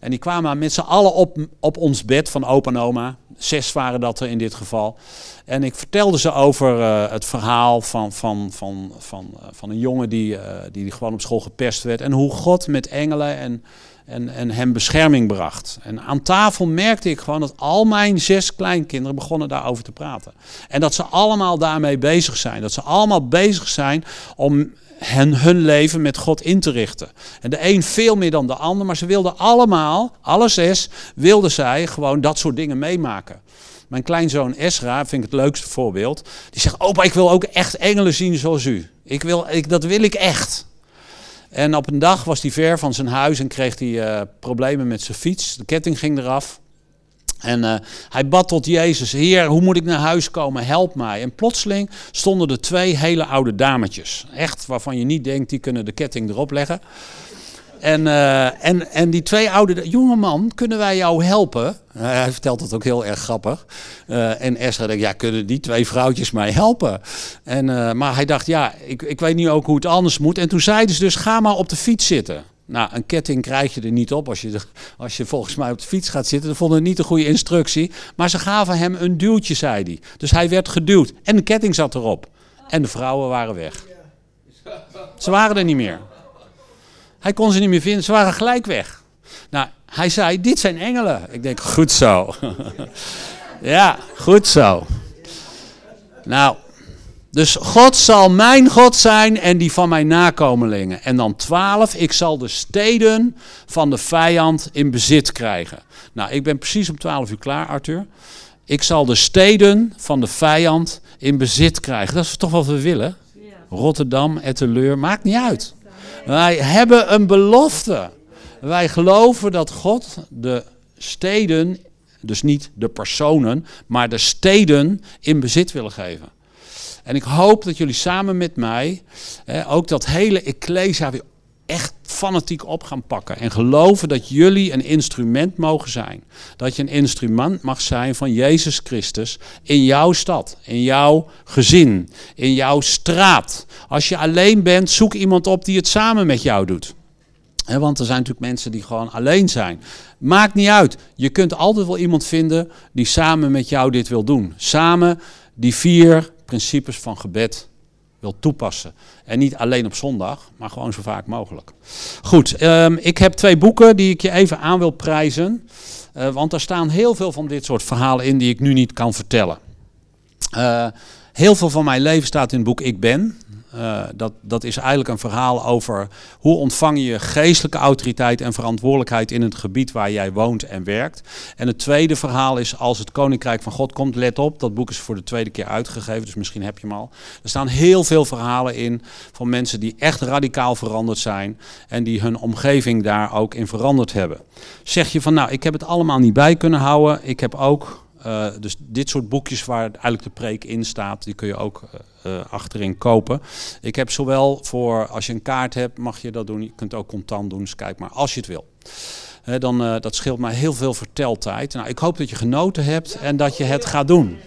En die kwamen met z'n allen op, op ons bed van opa en oma. Zes waren dat er in dit geval. En ik vertelde ze over uh, het verhaal van, van, van, van, uh, van een jongen die, uh, die gewoon op school gepest werd. En hoe God met engelen en, en, en hem bescherming bracht. En aan tafel merkte ik gewoon dat al mijn zes kleinkinderen begonnen daarover te praten. En dat ze allemaal daarmee bezig zijn. Dat ze allemaal bezig zijn om hen, hun leven met God in te richten. En de een veel meer dan de ander, maar ze wilden allemaal, alle zes, wilden zij gewoon dat soort dingen meemaken. Mijn kleinzoon Esra, vind ik het leukste voorbeeld, die zegt, opa, ik wil ook echt engelen zien zoals u. Ik wil, ik, dat wil ik echt. En op een dag was hij ver van zijn huis en kreeg hij uh, problemen met zijn fiets. De ketting ging eraf. En uh, hij bad tot Jezus, Heer, hoe moet ik naar huis komen? Help mij. En plotseling stonden er twee hele oude dametjes. Echt, waarvan je niet denkt, die kunnen de ketting erop leggen. En, uh, en, en die twee oude, jonge man, kunnen wij jou helpen? Hij vertelt het ook heel erg grappig. Uh, en Esra denkt, ja, kunnen die twee vrouwtjes mij helpen? En, maar hij dacht, ja, ik, ik weet niet ook hoe het anders moet. En toen zeiden ze dus, ga maar op de fiets zitten. Nou, een ketting krijg je er niet op als je, als je volgens mij op de fiets gaat zitten. Dat vonden niet een goede instructie. Maar ze gaven hem een duwtje, zei hij. Dus hij werd geduwd. En de ketting zat erop. En de vrouwen waren weg. Ze waren er niet meer. Hij kon ze niet meer vinden. Ze waren gelijk weg. Nou, hij zei, dit zijn engelen. Ik denk, goed zo. [LAUGHS] ja, goed zo. Nou, dus God zal mijn God zijn en die van mijn nakomelingen. En dan twaalf, ik zal de steden van de vijand in bezit krijgen. Nou, ik ben precies om twaalf uur klaar, Arthur. Ik zal de steden van de vijand in bezit krijgen. Dat is toch wat we willen? Rotterdam, Etteleur, maakt niet uit. Wij hebben een belofte. Wij geloven dat God de steden, dus niet de personen, maar de steden in bezit willen geven. En ik hoop dat jullie samen met mij ook dat hele Ecclesia weer echt fanatiek op gaan pakken. En geloven dat jullie een instrument mogen zijn. Dat je een instrument mag zijn van Jezus Christus in jouw stad, in jouw gezin, in jouw straat. Als je alleen bent, zoek iemand op die het samen met jou doet. Want er zijn natuurlijk mensen die gewoon alleen zijn. Maakt niet uit. Je kunt altijd wel iemand vinden die samen met jou dit wil doen. Samen die vier principes van gebed wil toepassen. En niet alleen op zondag, maar gewoon zo vaak mogelijk. Goed, um, ik heb twee boeken die ik je even aan wil prijzen. Uh, want daar staan heel veel van dit soort verhalen in die ik nu niet kan vertellen. Uh, heel veel van mijn leven staat in het boek Ik Ben. Uh, dat, dat is eigenlijk een verhaal over hoe ontvang je geestelijke autoriteit en verantwoordelijkheid in het gebied waar jij woont en werkt. En het tweede verhaal is als het koninkrijk van God komt, let op, dat boek is voor de tweede keer uitgegeven, dus misschien heb je hem al. Er staan heel veel verhalen in van mensen die echt radicaal veranderd zijn en die hun omgeving daar ook in veranderd hebben. Zeg je van nou, ik heb het allemaal niet bij kunnen houden, ik heb ook uh, dus dit soort boekjes waar eigenlijk de preek in staat, die kun je ook uh, achterin kopen. Ik heb zowel voor, als je een kaart hebt, mag je dat doen. Je kunt ook contant doen, dus kijk maar als je het wil. Dan, dat scheelt mij heel veel verteltijd. Nou, ik hoop dat je genoten hebt en dat je het gaat doen.